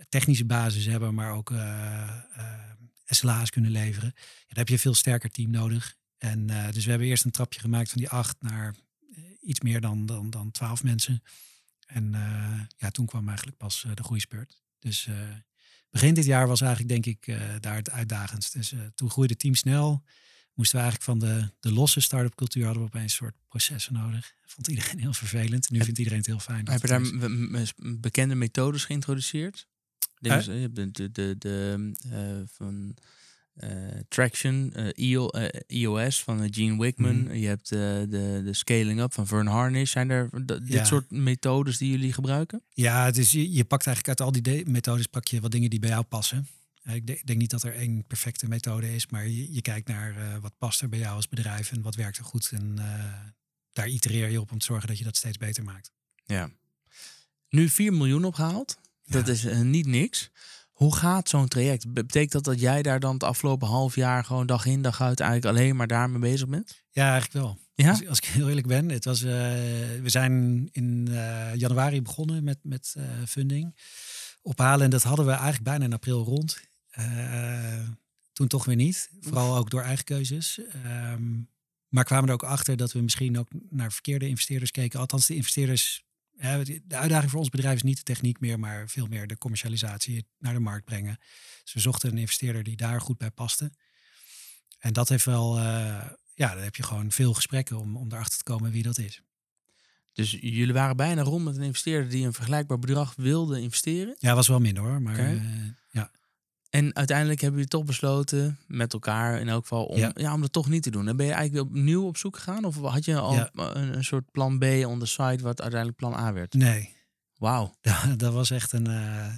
technische basis hebben, maar ook SLA's kunnen leveren. Ja, dan heb je een veel sterker team nodig. En eh, dus we hebben eerst een trapje gemaakt van die acht naar eh, iets meer dan, dan, dan 12 mensen. En eh, ja, toen kwam eigenlijk pas de groeispurt. Dus begin dit jaar was eigenlijk denk ik daar het uitdagendst. Dus toen groeide het team snel. Moesten we eigenlijk van de, de losse start-up cultuur hadden we opeens een soort processen nodig. Vond iedereen heel vervelend. Nu vindt iedereen het heel fijn. Heb je daar bekende methodes geïntroduceerd? De, de, de, de, van Traction, eh, EO, eh, EOS van eh, Gene Wickman. Mhm. Je hebt eh, de, de Scaling Up van Vern Harnish. Zijn er dit Ja. soort methodes die jullie gebruiken? Ja, het is, je, je pakt eigenlijk uit al die de- methodes pak je wat dingen die bij jou passen. Eh, Ik denk, niet dat er één perfecte methode is, maar je, je kijkt naar eh, wat past er bij jou als bedrijf en wat werkt er goed. En eh, daar itereer je op om te zorgen dat je dat steeds beter maakt. Ja. Nu 4 miljoen opgehaald. Dat is eh, niet niks. Hoe gaat zo'n traject? Be- Betekent dat dat jij daar dan het afgelopen half jaar gewoon dag in dag uit eigenlijk alleen maar daarmee bezig bent? Ja, eigenlijk wel. Ja? Als, als ik heel eerlijk ben, het was, eh, we zijn in eh, januari begonnen met, met eh, funding ophalen. En dat hadden we eigenlijk bijna in april rond. Toen toch weer niet. Vooral ook door eigen keuzes. Ehm, maar kwamen er ook achter dat we misschien ook naar verkeerde investeerders keken. Althans, de investeerders. De uitdaging voor ons bedrijf is niet de techniek meer, maar veel meer de commercialisatie naar de markt brengen. Dus we zochten een investeerder die daar goed bij paste. En dat heeft wel, eh, ja, dan heb je gewoon veel gesprekken om, om erachter te komen wie dat is. Dus jullie waren bijna rond met een investeerder die een vergelijkbaar bedrag wilde investeren. Ja, was wel minder hoor, maar. En uiteindelijk hebben jullie toch besloten, met elkaar in elk geval, om, ja. Ja. om dat toch niet te doen. Dan ben je eigenlijk opnieuw op zoek gegaan? Of had je al Ja. een, een soort plan B on the side, wat uiteindelijk plan A werd? Nee, Wauw. dat, dat was echt een, eh,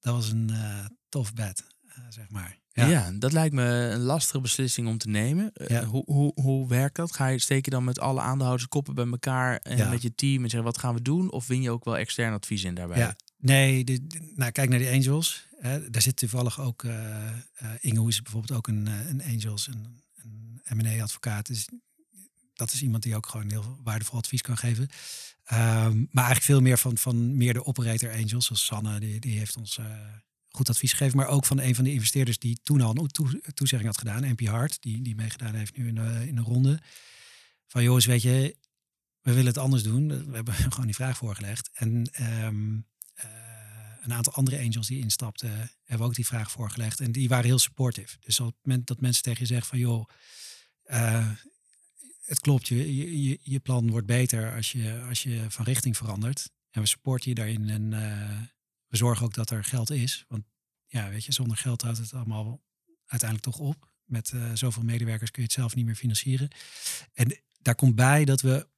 dat was een eh, tof bed, eh, zeg maar. Ja. Ja. dat lijkt me een lastige beslissing om te nemen. Hoe, hoe, hoe werkt dat? Ga je steek je dan met alle aandeelhouders koppen bij elkaar en Ja. met je team en zeggen wat gaan we doen? Of win je ook wel extern advies in daarbij? Ja, nee, de, de- nou, kijk naar de Angels. Daar zit toevallig ook, eh eh, Inge Hoes bijvoorbeeld ook een, eh, een Angels, een, een M&A-advocaat. Dus dat is iemand die ook gewoon heel waardevol advies kan geven. Ehm, maar eigenlijk veel meer van, van meer de operator Angels, zoals Sanne, die, die heeft ons goed advies gegeven. Maar ook van een van de investeerders die toen al een toe, toezegging had gedaan, MP Hart, die, die meegedaan heeft nu in de, in de ronde. Van jongens, weet je, we willen het anders doen. We hebben gewoon die vraag voorgelegd. En ehm, eh, een aantal andere angels die instapten, hebben ook die vraag voorgelegd. En die waren heel supportive. Dus op het moment dat mensen tegen je zeggen van joh, eh, het klopt, je, je, je- plan wordt beter als je, als je van richting verandert. En we supporten je daarin en eh, we zorgen ook dat er geld is. Want ja, weet je, zonder geld houdt het allemaal uiteindelijk toch op. Met eh, zoveel medewerkers kun je het zelf niet meer financieren. En daar komt bij dat we.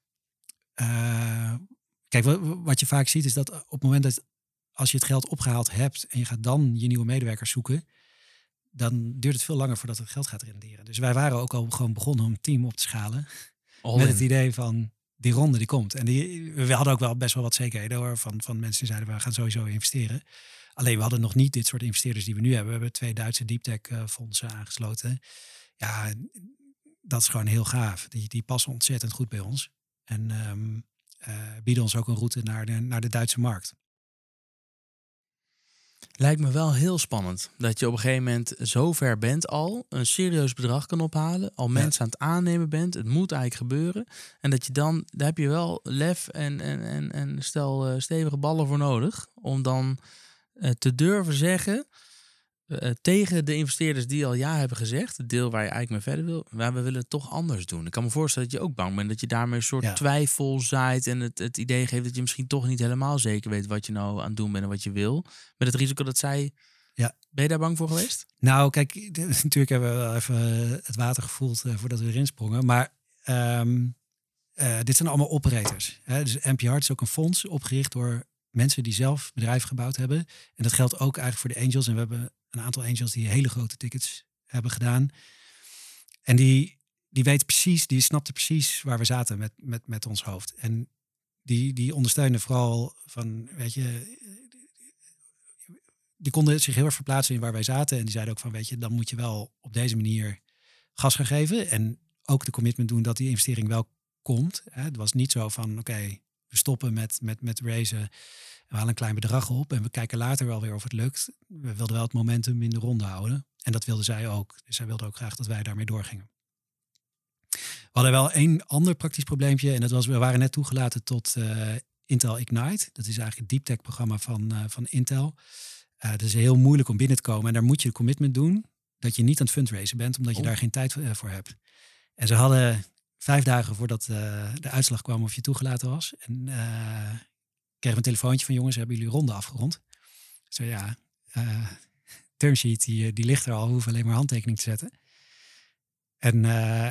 kijk, wa- wat je vaak ziet is dat op het moment dat als je het geld opgehaald hebt en je gaat dan je nieuwe medewerkers zoeken, dan duurt het veel langer voordat het geld gaat renderen. Dus wij waren ook al gewoon begonnen om een team op te schalen. All met in. het idee van die ronde die komt. En die, we hadden ook wel best wel wat zekerheden hoor, van, van mensen die zeiden we gaan sowieso investeren. Alleen we hadden nog niet dit soort investeerders die we nu hebben. We hebben twee Duitse deep tech eh, fondsen aangesloten. Ja, dat is gewoon heel gaaf. Die, die passen ontzettend goed bij ons. En ehm, eh, bieden ons ook een route naar de, naar de Duitse markt. Lijkt me wel heel spannend dat je op een gegeven moment zo ver bent al, een serieus bedrag kan ophalen, al mensen aan het aannemen bent, het moet eigenlijk gebeuren. En dat je dan, daar heb je wel lef en, en, en, en stel eh, stevige ballen voor nodig om dan eh, te durven zeggen eh, tegen de investeerders die al ja hebben gezegd, het deel waar je eigenlijk mee verder wil, maar we willen het toch anders doen. Ik kan me voorstellen dat je ook bang bent dat je daarmee een soort Ja. twijfel zaait en het, het idee geeft dat je misschien toch niet helemaal zeker weet wat je nou aan het doen bent en wat je wil. Met het risico dat zij. Ja. Ben je daar bang voor geweest? Nou, kijk, natuurlijk hebben we wel even eh, het water gevoeld eh, voordat we erin sprongen. Maar ehm, eh, dit zijn allemaal operators. Hè? Dus NPR is ook een fonds opgericht door mensen die zelf bedrijven gebouwd hebben. En dat geldt ook eigenlijk voor de angels. En we hebben een aantal angels die hele grote tickets hebben gedaan. En die, die weten precies, die snapten precies waar we zaten met, met, met ons hoofd. En die, die ondersteunen vooral van, weet je, die konden zich heel erg verplaatsen in waar wij zaten. En die zeiden ook van, weet je, dan moet je wel op deze manier gas gaan geven. En ook de commitment doen dat die investering wel komt. Het was niet zo van, oké, we stoppen met, met, met racen. En we halen een klein bedrag op en we kijken later wel weer of het lukt. We wilden wel het momentum in de ronde houden. En dat wilden zij ook. Dus zij wilden ook graag dat wij daarmee doorgingen. We hadden wel één ander praktisch probleempje. En dat was, we waren net toegelaten tot eh, Intel Ignite. Dat is eigenlijk het deep tech programma van, eh, van Intel. Uh, het is heel moeilijk om binnen te komen. En daar moet je een commitment doen dat je niet aan het fundraisen bent, omdat je Oh. daar geen tijd voor hebt. En ze hadden vijf dagen voordat uh, de uitslag kwam of je toegelaten was. En uh, kreeg een telefoontje van jongens, hebben jullie ronde afgerond? Zo ja, uh, termsheet die, die ligt er al, hoeven alleen maar handtekening te zetten. En,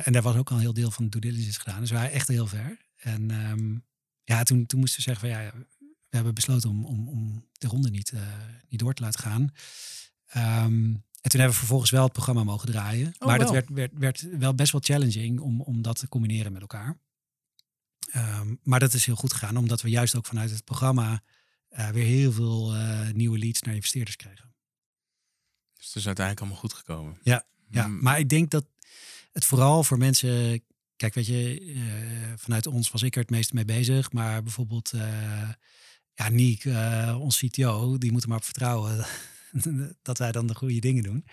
en daar was ook al een heel deel van de due diligence gedaan. Dus we waren echt heel ver. En um, ja, toen, toen moesten we zeggen van ja, we hebben besloten om, om, om de ronde niet, niet door te laten gaan. Um, en toen hebben we vervolgens wel het programma mogen draaien. Oh, maar wel. dat werd, werd, werd wel best wel challenging om, om dat te combineren met elkaar. Ehm, maar dat is heel goed gegaan, omdat we juist ook vanuit het programma eh, weer heel veel eh, nieuwe leads naar investeerders kregen. Dus het is uiteindelijk allemaal goed gekomen. Ja, ja. Mm. maar ik denk dat het vooral voor mensen. Kijk, weet je, eh, vanuit ons was ik er het meest mee bezig. Maar bijvoorbeeld, eh ja, Niek, eh, ons CTO, die moet er maar op vertrouwen dat wij dan de goede dingen doen.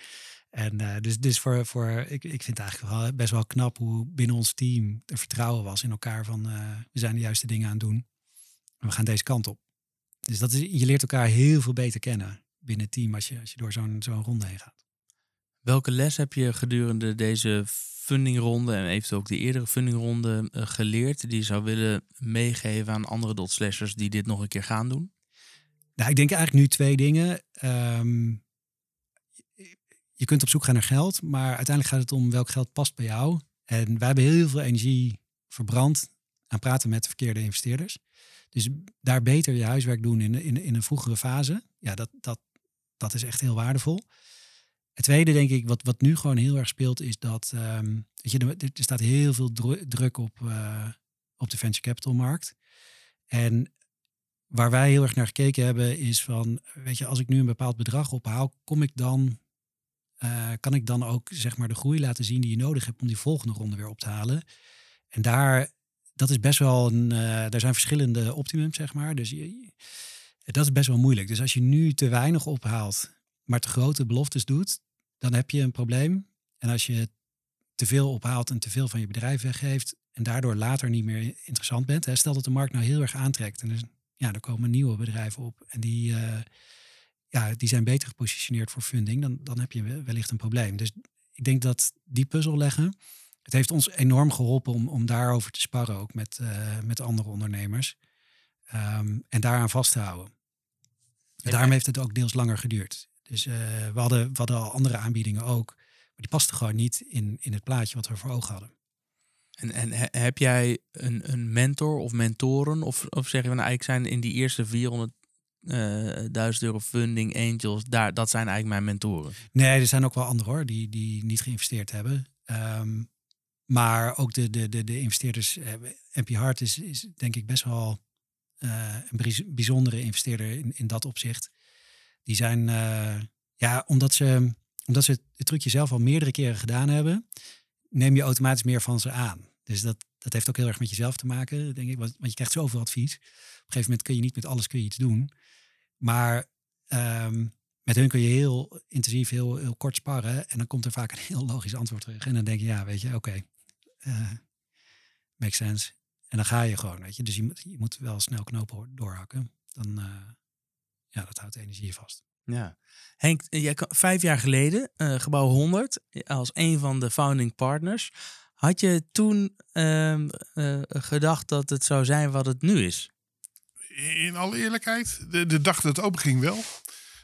En eh, dus, dus voor, voor ik, ik vind het eigenlijk wel best wel knap hoe binnen ons team er vertrouwen was in elkaar van eh, we zijn de juiste dingen aan het doen. En we gaan deze kant op. Dus dat is, je leert elkaar heel veel beter kennen binnen het team als je, als je door zo'n zo'n ronde heen gaat. Welke les heb je gedurende deze fundingronde en eventueel ook de eerdere fundingronde eh, geleerd die je zou willen meegeven aan andere dotslashers die dit nog een keer gaan doen? Nou, ik denk eigenlijk nu twee dingen. Ehm, je kunt op zoek gaan naar geld, maar uiteindelijk gaat het om welk geld past bij jou. En wij hebben heel veel energie verbrand aan praten met verkeerde investeerders. Dus daar beter je huiswerk doen in, in, in een vroegere fase. Ja, dat, dat, dat is echt heel waardevol. Het tweede, denk ik, wat, wat nu gewoon heel erg speelt, is dat ehm, weet je, er, staat heel veel dru- druk op, eh, op de venture capital markt. En waar wij heel erg naar gekeken hebben, is van, weet je, als ik nu een bepaald bedrag ophaal, kom ik dan, eh, kan ik dan ook zeg maar de groei laten zien die je nodig hebt om die volgende ronde weer op te halen. En daar, dat is best wel een, uh, daar zijn verschillende optimums, zeg maar. Dus je, dat is best wel moeilijk. Dus als je nu te weinig ophaalt, maar te grote beloftes doet, dan heb je een probleem. En als je te veel ophaalt en te veel van je bedrijf weggeeft en daardoor later niet meer interessant bent, hè, stel dat de markt nou heel erg aantrekt en dus, ja, er komen nieuwe bedrijven op en die, uh, ja, die zijn beter gepositioneerd voor funding, dan, dan heb je wellicht een probleem. Dus ik denk dat die puzzel leggen, het heeft ons enorm geholpen om, om daarover te sparren, ook met, uh, met andere ondernemers. Um, en daaraan vast te houden. En daarom heeft het ook deels langer geduurd. Dus uh, we, hadden, we hadden al andere aanbiedingen ook. Maar die pasten gewoon niet in, in het plaatje wat we voor ogen hadden. En, en he, heb jij een, een mentor of mentoren? Of, of zeg je nou, eigenlijk zijn in die eerste 400.000 uh, euro funding angels, daar, dat zijn eigenlijk mijn mentoren? Nee, er zijn ook wel anderen hoor, die, die niet geïnvesteerd hebben. Um, maar ook de, de, de, de investeerders, uh, MP Hart is, is denk ik best wel uh, een bijzondere investeerder in, in dat opzicht. Die zijn, ja, omdat ze, omdat ze het trucje zelf al meerdere keren gedaan hebben, neem je automatisch meer van ze aan. Dus dat, dat heeft ook heel erg met jezelf te maken, denk ik. Want, want je krijgt zoveel advies. Op een gegeven moment kun je niet met alles kun je iets doen. Maar um, met hun kun je heel intensief, heel, heel kort sparren. En dan komt er vaak een heel logisch antwoord terug. En dan denk je, ja, weet je, oké. Uh, makes sense. En dan ga je gewoon, weet je. Dus je moet, je moet wel snel knopen doorhakken. Dan, uh, ja, dat houdt de energie vast. Ja. Henk, jij, vijf jaar geleden, gebouw 100, als een van de founding partners. Had je toen uh, uh, gedacht dat het zou zijn wat het nu is? In alle eerlijkheid, de, de dag dat het open ging wel.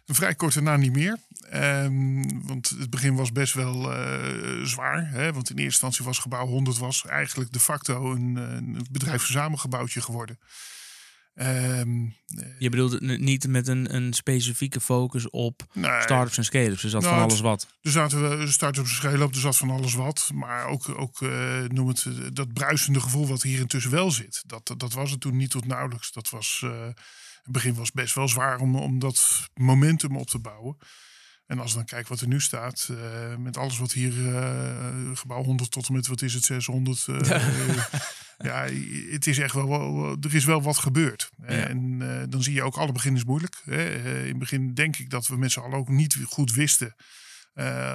Vrij kort daarna niet meer. Um, want het begin was best wel uh, zwaar. Hè? Want in eerste instantie was gebouw 100 was eigenlijk de facto een, een bedrijfsverzamelgebouwtje geworden. Um, je bedoelt niet met een, een specifieke focus op nee, start-ups en scale-ups. Er zat nou, van alles wat. Er zaten we start-ups en scale-ups, er zat van alles wat. Maar ook, ook uh, noem het, dat bruisende gevoel wat hier intussen wel zit. Dat, dat was het toen niet tot nauwelijks. Dat was, uh, het begin was best wel zwaar om, om dat momentum op te bouwen. En als ik dan kijk wat er nu staat, uh, met alles wat hier, uh, gebouw 100 tot en met, wat is het, 600. Uh, ja, het is echt wel, wel, er is wel wat gebeurd. Ja. En dan zie je ook, alle begin is moeilijk. Hè. in het begin denk ik dat we met z'n allen ook niet goed wisten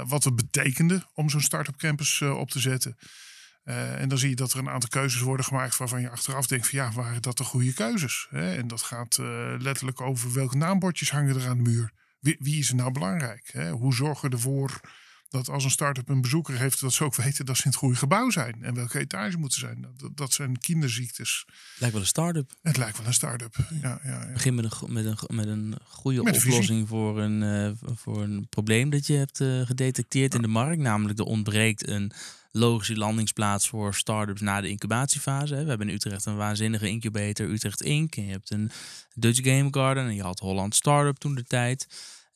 wat het betekende om zo'n start-up campus op te zetten. en dan zie je dat er een aantal keuzes worden gemaakt waarvan je achteraf denkt van ja, waren dat de goede keuzes? Hè? En dat gaat letterlijk over welke naambordjes hangen er aan de muur. Wie, wie, is er nou belangrijk? Hè? Hoe zorgen we ervoor dat als een start-up een bezoeker heeft, dat ze ook weten dat ze in het goede gebouw zijn en welke etage moeten zijn? Dat, dat zijn kinderziektes. Lijkt wel een start-up. Het lijkt wel een start-up. Ja, ja, ja. Begin met een, met een, met een goede met oplossing voor een, uh, voor een probleem dat je hebt uh, gedetecteerd ja. in de markt. Namelijk, er ontbreekt een logische landingsplaats voor start-ups na de incubatiefase. We hebben in Utrecht een waanzinnige incubator, Utrecht Inc. En je hebt een Dutch Game Garden en je had Holland Startup toen de tijd.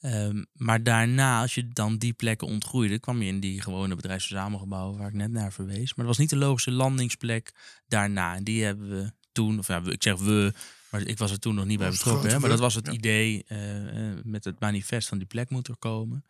Ehm, maar daarna, als je dan die plekken ontgroeide, kwam je in die gewone bedrijfsverzamelgebouwen waar ik net naar verwees. Maar dat was niet de logische landingsplek daarna. En die hebben we toen, of ja, ik zeg we, maar ik was er toen nog niet bij betrokken. Hè, maar dat was het ja. idee eh, eh, met het manifest van die plek moet er komen.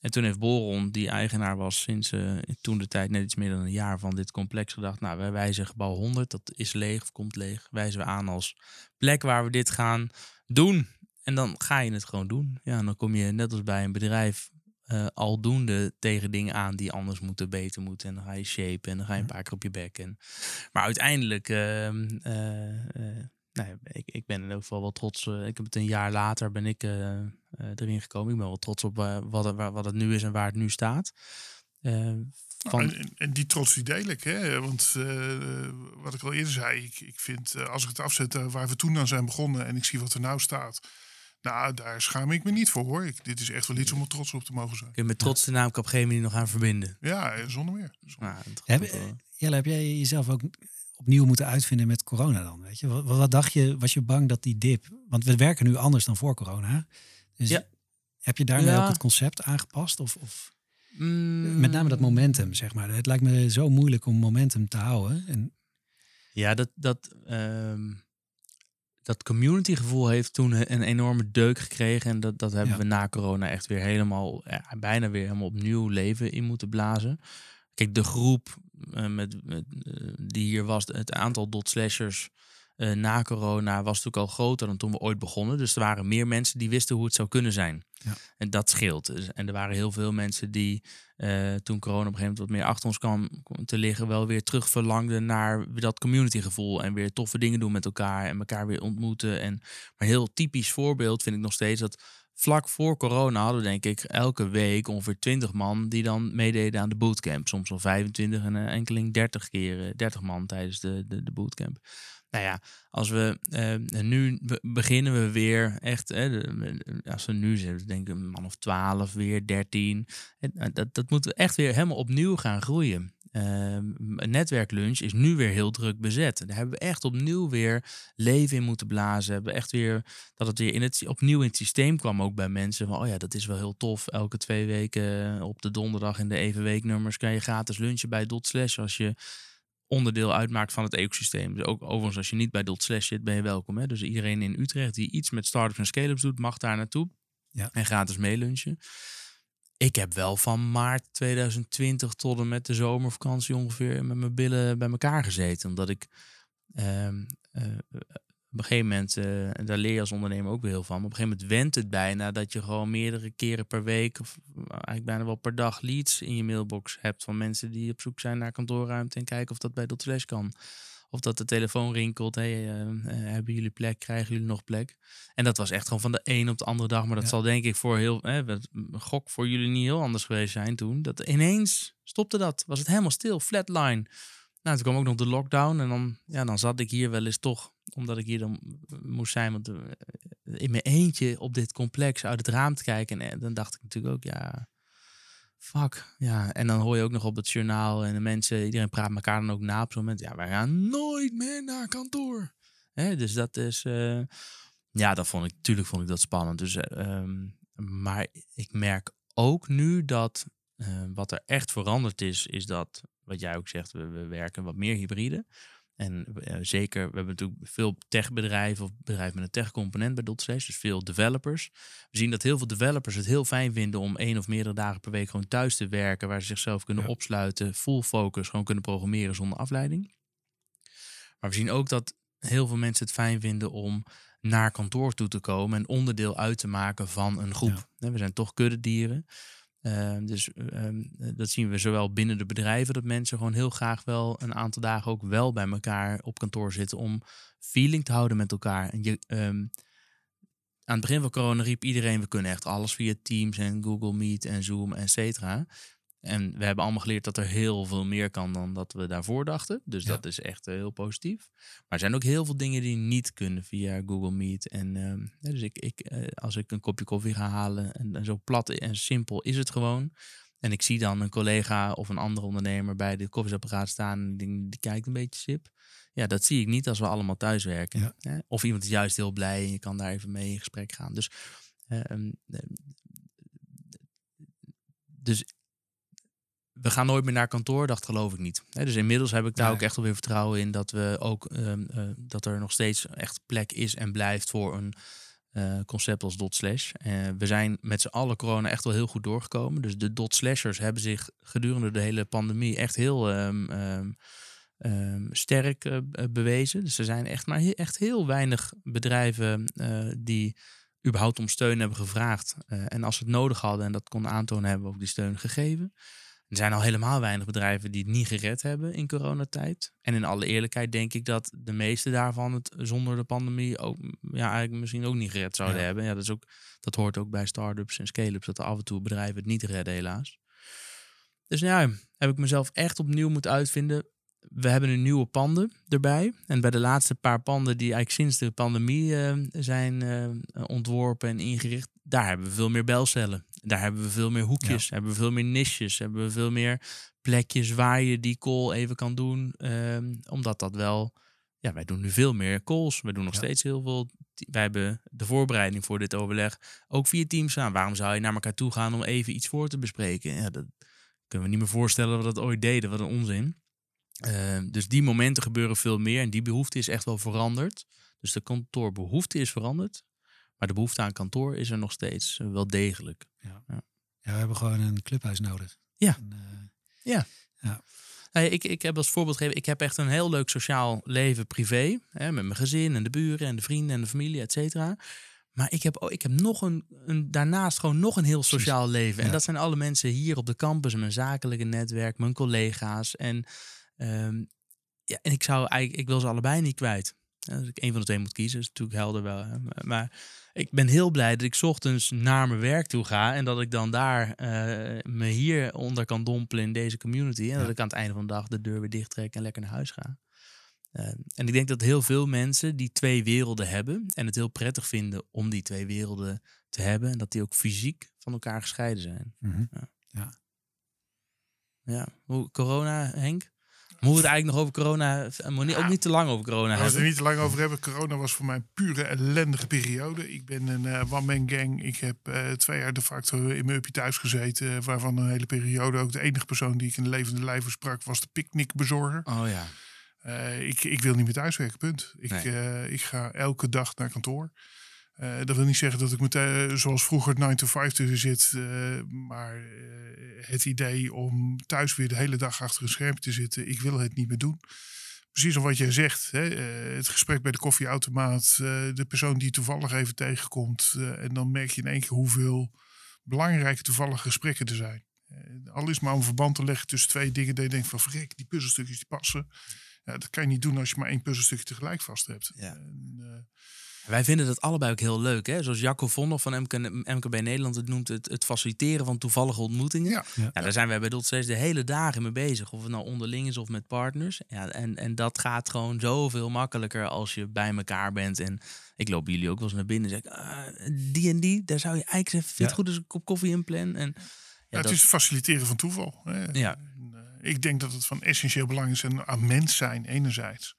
En toen heeft Boron, die eigenaar was sinds eh, toen de tijd net iets meer dan een jaar van dit complex, gedacht: Nou, wij wijzen gebouw 100, dat is leeg of komt leeg. Wijzen we aan als plek waar we dit gaan doen. En dan ga je het gewoon doen. Ja, dan kom je net als bij een bedrijf eh, aldoende tegen dingen aan die anders moeten, beter moeten. En dan ga je shapen en dan ga je een paar keer op je bek. En, maar uiteindelijk, eh, nou, ja, ik, ik ben in elk geval wel trots. ik heb het een jaar later ben ik erin gekomen. Ik ben wel trots op wat, het, wat het nu is en waar het nu staat. Eh, van, En, die trots die deel ik. Hè? Want wat ik al eerder zei, ik, ik vind als ik het afzet waar we toen aan zijn begonnen en ik zie wat er nou staat. Nou, daar schaam ik me niet voor hoor. Ik, dit is echt wel iets om er trots op te mogen zijn. kun je met trots de naam Capgemini nog aan verbinden. Ja, zonder meer. Zonder- Nou, Heb. Jelle, heb jij jezelf ook opnieuw moeten uitvinden met corona dan? Weet je? Wat, wat dacht je? Was je bang dat die dip... Want we werken nu anders dan voor corona. Dus Ja. heb je daarmee Ja. ook het concept aangepast? Of, of Mm, met name dat momentum, zeg maar. Het lijkt me zo moeilijk om momentum te houden. En Ja, dat, dat, ehm, dat communitygevoel heeft toen een enorme deuk gekregen. En dat, dat hebben Ja. we na corona echt weer helemaal, ja, bijna weer helemaal opnieuw leven in moeten blazen. Kijk, de groep eh, met, met, eh, die hier was, het aantal dot slashers eh, na corona was natuurlijk al groter dan toen we ooit begonnen. Dus er waren meer mensen die wisten hoe het zou kunnen zijn. Ja. En dat scheelt. Dus- En er waren heel veel mensen die eh, toen corona op een gegeven moment wat meer achter ons kwam te liggen, wel weer terug verlangden naar dat communitygevoel. En weer toffe dingen doen met elkaar en elkaar weer ontmoeten. En, maar heel typisch voorbeeld vind ik nog steeds dat vlak voor corona hadden we denk ik elke week ongeveer 20 man die dan meededen aan de bootcamp. Soms al 25 en een enkeling 30 keer, eh, 30 man tijdens de, de, de bootcamp. Nou ja, als we eh, nu be- beginnen we weer echt, als we nu zijn, denk ik een man of 12, weer 13. En, eh, dat, dat moeten we echt weer helemaal opnieuw gaan groeien. Een netwerklunch is nu weer heel druk bezet. Daar hebben we echt opnieuw weer leven in moeten blazen. Hebben we echt weer dat het weer in het, opnieuw in het systeem kwam ook bij mensen. Van, oh ja, dat is wel heel tof. Elke twee weken op de donderdag in de even weeknummers kan je gratis lunchen bij Dot Slash als je onderdeel uitmaakt van het ecosysteem. Dus ook overigens als je niet bij Dot Slash zit, ben je welkom. Hè? Dus iedereen in Utrecht die iets met startups en scale-ups doet, mag daar naartoe. Ja. En gratis meelunchen. Ik heb wel van maart 2020 tot en met de zomervakantie ongeveer met mijn billen bij elkaar gezeten. Omdat ik ehm, eh, op een gegeven moment, eh, en daar leer je als ondernemer ook weer heel van, maar op een gegeven moment went het bijna dat je gewoon meerdere keren per week, of eigenlijk bijna wel per dag, leads in je mailbox hebt van mensen die op zoek zijn naar kantoorruimte en kijken of dat bij Dot Slash kan. Of dat de telefoon rinkelt, hey, eh, eh, hebben jullie plek, krijgen jullie nog plek? En dat was echt gewoon van de een op de andere dag, maar dat Ja. zal denk ik voor heel, eh, gok voor jullie niet heel anders geweest zijn toen. Dat ineens stopte dat, was het helemaal stil, flatline. Nou, toen kwam ook nog de lockdown en dan, ja, dan zat ik hier wel eens toch, omdat ik hier dan moest zijn, want eh, in mijn eentje op dit complex uit het raam te kijken. En eh, dan dacht ik natuurlijk ook, ja, fuck. Ja, en dan hoor je ook nog op het journaal en de mensen, iedereen praat elkaar dan ook na op zo'n moment. Ja, wij gaan nooit meer naar kantoor. Hè, dus dat is, eh, ja, dat vond ik, natuurlijk vond ik dat spannend. Dus, eh, ehm, maar ik merk ook nu dat eh, wat er echt veranderd is, is dat, wat jij ook zegt, we, we werken wat meer hybride. En eh, zeker, we hebben natuurlijk veel techbedrijven of bedrijven met een techcomponent bij Dotslash, dus veel developers. We zien dat heel veel developers het heel fijn vinden om één of meerdere dagen per week gewoon thuis te werken, waar ze zichzelf kunnen Ja. opsluiten, full focus, gewoon kunnen programmeren zonder afleiding. Maar we zien ook dat heel veel mensen het fijn vinden om naar kantoor toe te komen en onderdeel uit te maken van een groep. We zijn toch kuddedieren. Uh, dus um, dat zien we zowel binnen de bedrijven, dat mensen gewoon heel graag wel een aantal dagen ook wel bij elkaar op kantoor zitten om feeling te houden met elkaar. En je, um, aan het begin van corona riep iedereen, we kunnen echt alles via Teams en Google Meet en Zoom, et cetera. En we hebben allemaal geleerd dat er heel veel meer kan dan dat we daarvoor dachten. Dus ja. dat is echt uh, heel positief. Maar er zijn ook heel veel dingen die niet kunnen via Google Meet. En uh, dus ik, ik, uh, als ik een kopje koffie ga halen, en, en, zo plat en simpel is het gewoon. En ik zie dan een collega of een andere ondernemer bij dit koffiezetapparaat staan en die, die kijkt een beetje sip. Ja, dat zie ik niet als we allemaal thuis werken. Ja. Of iemand is juist heel blij en je kan daar even mee in gesprek gaan. Dus ehm, dus we gaan nooit meer naar kantoor, dat geloof ik niet. Dus inmiddels heb ik daar Nee. ook echt wel weer vertrouwen in dat we ook ehm, eh, dat er nog steeds echt plek is en blijft voor een eh, concept als dot slash. Eh, we zijn met z'n allen corona echt wel heel goed doorgekomen. Dus de dot slashers hebben zich gedurende de hele pandemie echt heel ehm, ehm, sterk bewezen. Dus er zijn echt maar he- echt heel weinig bedrijven die überhaupt om steun hebben gevraagd. En als ze het nodig hadden en dat konden aantonen, hebben we ook die steun gegeven. Er zijn al helemaal weinig bedrijven die het niet gered hebben in coronatijd. En in alle eerlijkheid denk ik dat de meeste daarvan het zonder de pandemie ook ja, eigenlijk misschien ook niet gered zouden Ja. hebben. Ja, dat, is ook, dat hoort ook bij start-ups en scale-ups, dat er af en toe bedrijven het niet redden helaas. Dus nou ja, heb ik mezelf echt opnieuw moeten uitvinden. We hebben een nieuwe panden erbij. En bij de laatste paar panden die eigenlijk sinds de pandemie eh, zijn eh, ontworpen en ingericht, daar hebben we veel meer belcellen. Daar hebben we veel meer hoekjes, hebben we veel meer niches, hebben we veel meer plekjes waar je die call even kan doen. ehm, omdat dat wel, ja, wij doen nu veel meer calls. We doen nog Ja. steeds heel veel. Wij hebben de voorbereiding voor dit overleg ook via Teams aan. Waarom zou je naar elkaar toe gaan om even iets voor te bespreken? Ja, dat kunnen we niet meer voorstellen dat we dat ooit deden. Wat een onzin. Ehm, dus die momenten gebeuren veel meer en die behoefte is echt wel veranderd. Dus de kantoorbehoefte is veranderd. Maar de behoefte aan kantoor is er nog steeds eh, wel degelijk. Ja, we hebben gewoon een clubhuis nodig. Ja. En, eh, Nee, ik, ik heb als voorbeeld gegeven, ik heb echt een heel leuk sociaal leven privé. Hè, met mijn gezin en de buren en de vrienden en de familie, et cetera. Maar ik heb, ik heb nog een, een, daarnaast gewoon nog een heel sociaal leven. En Ja. dat zijn alle mensen hier op de campus, mijn zakelijke netwerk, mijn collega's. En, ehm, ja, en ik zou eigenlijk, ik wil ze allebei niet kwijt. Ja, Als ik één van de twee moet kiezen, is natuurlijk helder wel. hè. Maar- ik ben heel blij dat ik 's ochtends naar mijn werk toe ga. En dat ik dan daar eh, me hier onder kan dompelen in deze community. En Ja. dat ik aan het einde van de dag de deur weer dicht trek en lekker naar huis ga. Eh, en ik denk dat heel veel mensen die twee werelden hebben. En het heel prettig vinden om die twee werelden te hebben. En dat die ook fysiek van elkaar gescheiden zijn. mhm. Ja, hoe, corona, Henk? Moeten we het eigenlijk nog over corona... eh, maar niet- Ook niet te lang over corona Als we het hebben. er niet te lang over hebben. Corona was voor mij een pure ellendige periode. Ik ben een eh one-man gang. Ik heb eh, twee jaar de facto in mijn uppie thuis gezeten. Waarvan een hele periode ook de enige persoon die ik in de levende lijven sprak was de picknickbezorger. Oh ja. Eh, ik, ik wil niet meer thuiswerken, punt. Ik, Nee. eh, ik ga elke dag naar kantoor. Eh, dat wil niet zeggen dat ik meteen, zoals vroeger 9 to 5 tussen zit. eh, maar eh, het idee om thuis weer de hele dag achter een scherm te zitten, ik wil het niet meer doen. Precies om wat jij zegt. Hè? eh, het gesprek bij de koffieautomaat. eh, de persoon die toevallig even tegenkomt. eh, en dan merk je in één keer hoeveel belangrijke toevallige gesprekken er zijn. Eh, al is maar om verband te leggen tussen twee dingen. Dat je denkt van verrek, die puzzelstukjes die passen. Ja, dat kan je niet doen als je maar één puzzelstukje tegelijk vast hebt. Ja. En, eh, Wij vinden dat allebei ook heel leuk. Hè? Zoals Jacco Vonhoff van MK, MKB Nederland het noemt, het, het faciliteren van toevallige ontmoetingen. Ja. Ja. daar zijn wij bij Dot steeds de hele dagen mee bezig. Of het nou onderling is of met partners. Ja, en, en dat gaat gewoon zoveel makkelijker als je bij elkaar bent. En ik loop jullie ook wel eens naar binnen en zeg ah, die en die, daar zou je eigenlijk zeggen, vind Ja. goed ik een kop koffie inplan? En, ja, Ja, het dat- is het faciliteren van toeval. Hè. Ja. Eh, ik denk dat het van essentieel belang is en aan mens zijn enerzijds.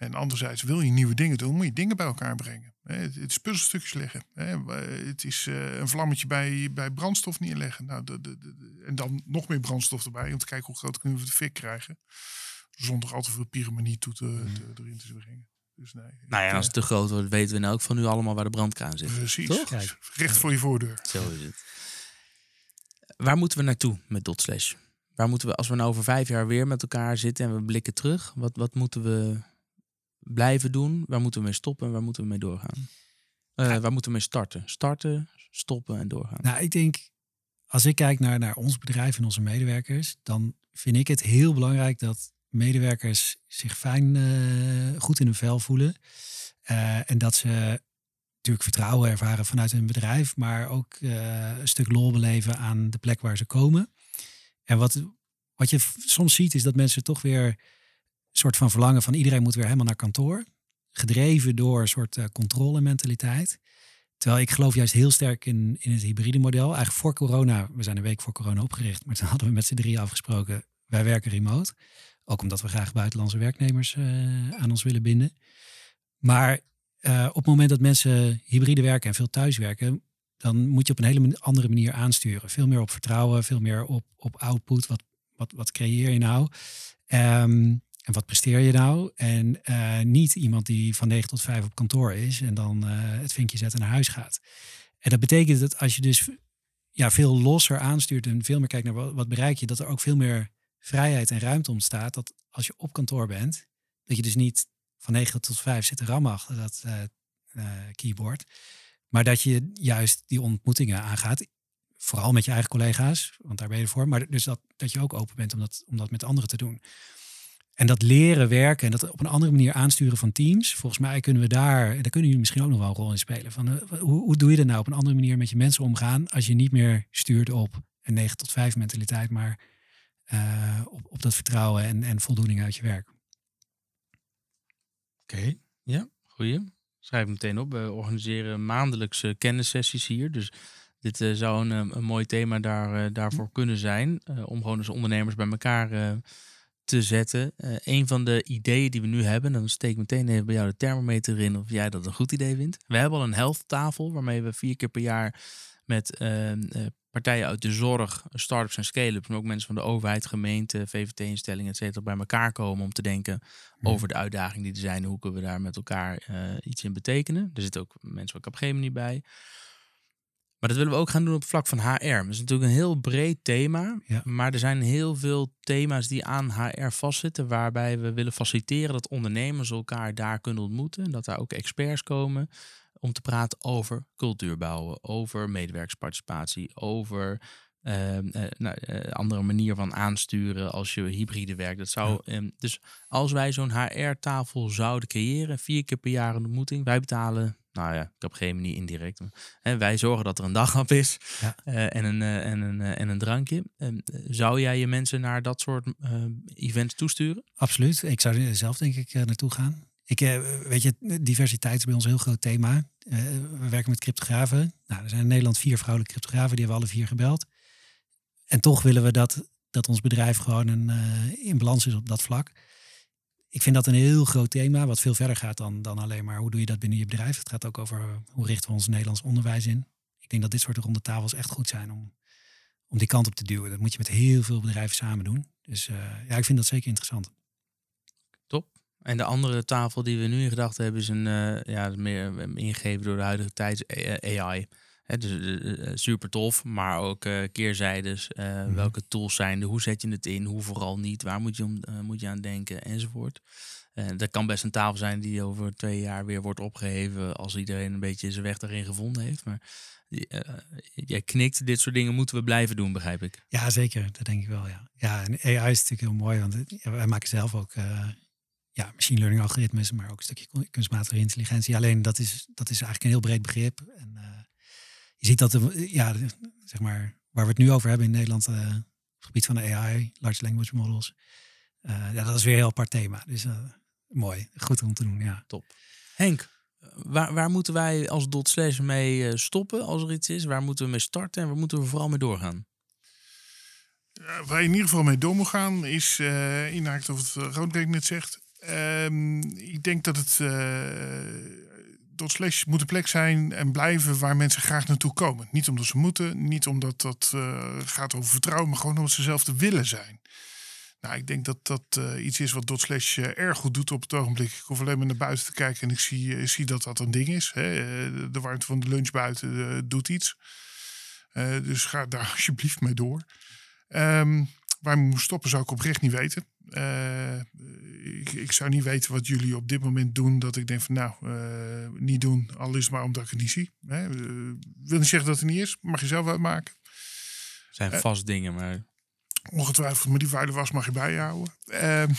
En anderzijds wil je nieuwe dingen doen, moet je dingen bij elkaar brengen. Hè, Het, het is puzzelstukjes leggen. Hè. Eh, Het is eh, een vlammetje bij, bij brandstof neerleggen. Nou, de, de, de- en dan nog meer brandstof erbij om te kijken hoe groot kunnen we de fik krijgen. Zonder al te veel pyromanie toe te, te- erin te brengen. Dus nee. nou ja, en als het te groot wordt, weten we nou ook van nu allemaal waar de brandkraan eh, zit. Precies. Toch? Kijk. Recht voor je voordeur. Zo is het. Waar moeten we naartoe met Dotslash? Waar moeten we, als we nou over vijf jaar weer met elkaar zitten en we blikken terug, wat, wat moeten we blijven doen? Waar moeten we mee stoppen en waar moeten we mee doorgaan? Eh, Waar moeten we mee starten? Starten, stoppen en doorgaan. Nou, ik denk, als ik kijk naar, naar ons bedrijf en onze medewerkers, dan vind ik het heel belangrijk dat medewerkers zich fijn, eh, goed in hun vel voelen. Eh, en dat ze natuurlijk vertrouwen ervaren vanuit hun bedrijf, maar ook een stuk lol beleven aan de plek waar ze komen. En wat, wat je soms ziet, is dat mensen toch weer soort van verlangen van iedereen moet weer helemaal naar kantoor. Gedreven door een soort uh, controlementaliteit. Terwijl ik geloof juist heel sterk in, in het hybride model. Eigenlijk voor corona, we zijn een week voor corona opgericht, maar toen hadden we met z'n drie afgesproken, wij werken remote. Ook omdat we graag buitenlandse werknemers uh, aan ons willen binden. Maar uh, op het moment dat mensen hybride werken en veel thuiswerken, dan moet je op een hele andere manier aansturen. Veel meer op vertrouwen, veel meer op, op output. Wat, wat, wat creëer je nou? Ehm, en wat presteer je nou? En eh, niet iemand die van 9 tot 5 op kantoor is en dan eh, het vinkje zet en naar huis gaat. En dat betekent dat als je dus ja, veel losser aanstuurt en veel meer kijkt naar wat, bereik je, dat er ook veel meer vrijheid en ruimte ontstaat. Dat als je op kantoor bent, dat je dus niet van 9 tot 5 zit te rammen achter dat eh, keyboard. Maar dat je juist die ontmoetingen aangaat. Vooral met je eigen collega's, want daar ben je voor. Maar dus dat, dat je ook open bent om dat, om dat met anderen te doen. En dat leren werken en dat op een andere manier aansturen van teams. Volgens mij kunnen we daar, en daar kunnen jullie misschien ook nog wel een rol in spelen. Van, eh, hoe, hoe doe je dat nou op een andere manier met je mensen omgaan als je niet meer stuurt op een 9 tot 5 mentaliteit, maar eh, op, op dat vertrouwen en, en voldoening uit je werk. Oké, ja, goeie. Schrijf meteen op. We organiseren maandelijkse kennissessies hier. Dus dit eh, zou een, een mooi thema daar, daarvoor kunnen zijn. om gewoon als ondernemers bij elkaar te zetten. Eh een van de ideeën die we nu hebben, dan steek ik meteen even bij jou de thermometer in of jij dat een goed idee vindt. We hebben al een health tafel waarmee we vier keer per jaar met eh, eh, partijen uit de zorg, start-ups en scale-ups, maar ook mensen van de overheid, gemeente, VVT-instellingen, et cetera, bij elkaar komen om te denken over de uitdagingen die er zijn. Hoe kunnen we daar met elkaar eh, iets in betekenen? Er zitten ook mensen van Capgemini bij. Maar dat willen we ook gaan doen op het vlak van HR. Dat is natuurlijk een heel breed thema. Ja. Maar er zijn heel veel thema's die aan HR vastzitten. Waarbij we willen faciliteren dat ondernemers elkaar daar kunnen ontmoeten. En dat daar ook experts komen om te praten over cultuur bouwen. Over medewerkersparticipatie. Over eh, nou, eh, andere manier van aansturen als je hybride werkt. Dat zou, ehm, dus als wij zo'n HR-tafel zouden creëren, vier keer per jaar een ontmoeting, wij betalen, nou ja, ik heb geen manier indirect. hè, wij zorgen dat er een daghap is Ja. eh, en, een, eh, en, een, eh, en een drankje. Ehm, zou jij je mensen naar dat soort events toesturen? Absoluut. Ik zou er zelf denk ik naartoe gaan. Ik, weet je, diversiteit is bij ons een heel groot thema. We werken met cryptografen. Nou, er zijn in Nederland vier vrouwelijke cryptografen, die hebben we alle vier gebeld. En toch willen we dat, dat ons bedrijf gewoon een, in balans is op dat vlak. Ik vind dat een heel groot thema, wat veel verder gaat dan, dan alleen maar hoe doe je dat binnen je bedrijf. Het gaat ook over hoe richten we ons Nederlands onderwijs in. Ik denk dat dit soort ronde tafels echt goed zijn om, om die kant op te duwen. Dat moet je met heel veel bedrijven samen doen. Dus eh, ja, ik vind dat zeker interessant. En de andere tafel die we nu in gedachten hebben is een eh, ja, meer eh, ingegeven door de huidige tijd AI. Hè, dus eh, eh, super tof, maar ook eh, keerzijdes. eh, Mhm. Welke tools zijn er? Hoe zet je het in? Hoe vooral niet? Waar moet je, om, eh, moet je aan denken? Enzovoort. Eh, dat kan best een tafel zijn die over twee jaar weer wordt opgeheven als iedereen een beetje zijn weg daarin gevonden heeft. Maar eh, jij knikt, dit soort dingen moeten we blijven doen, begrijp ik. Ja, zeker. Dat denk ik wel, ja. Ja, en AI is natuurlijk heel mooi, want het- ja, wij maken zelf ook eh, ja, machine learning algoritmes, maar ook een stukje kun- kunstmatige intelligentie. Alleen dat is, dat is eigenlijk een heel breed begrip. En eh, je ziet dat, de, ja, de- zeg maar, waar we het nu over hebben in Nederland, eh, op het gebied van de AI, large language models, eh, ja, dat is weer een heel apart thema. Dus eh, mooi, goed om te doen, ja. Henk, waar, waar moeten wij als dot slash mee stoppen als er iets is? Waar moeten we mee starten en waar moeten we vooral mee doorgaan? Ja, waar je in ieder geval mee door moet gaan is, eh inhaakt of het uh, Roodbeek net zegt. Ehm, ik denk dat het eh dot slash moet een plek zijn en blijven waar mensen graag naartoe komen. Niet omdat ze moeten, niet omdat dat eh, gaat over vertrouwen, maar gewoon omdat ze zelf te willen zijn. Nou, ik denk dat dat eh, iets is wat dot slash eh, erg goed doet op het ogenblik. Ik hoef alleen maar naar buiten te kijken en ik zie, zie dat dat een ding is. Hè. De warmte van de lunch buiten doet iets. Dus ga daar alsjeblieft mee door. Ehm, waar we stoppen zou ik oprecht niet weten. Eh, ik, ik zou niet weten wat jullie op dit moment doen. Dat ik denk van nou, eh, niet doen. Al is het maar omdat ik het niet zie. Hè. Eh, wil niet zeggen dat het niet is. Mag je zelf uitmaken. Er zijn vast dingen, maar Ongetwijfeld, maar die vuile was mag je bijhouden. Ehm,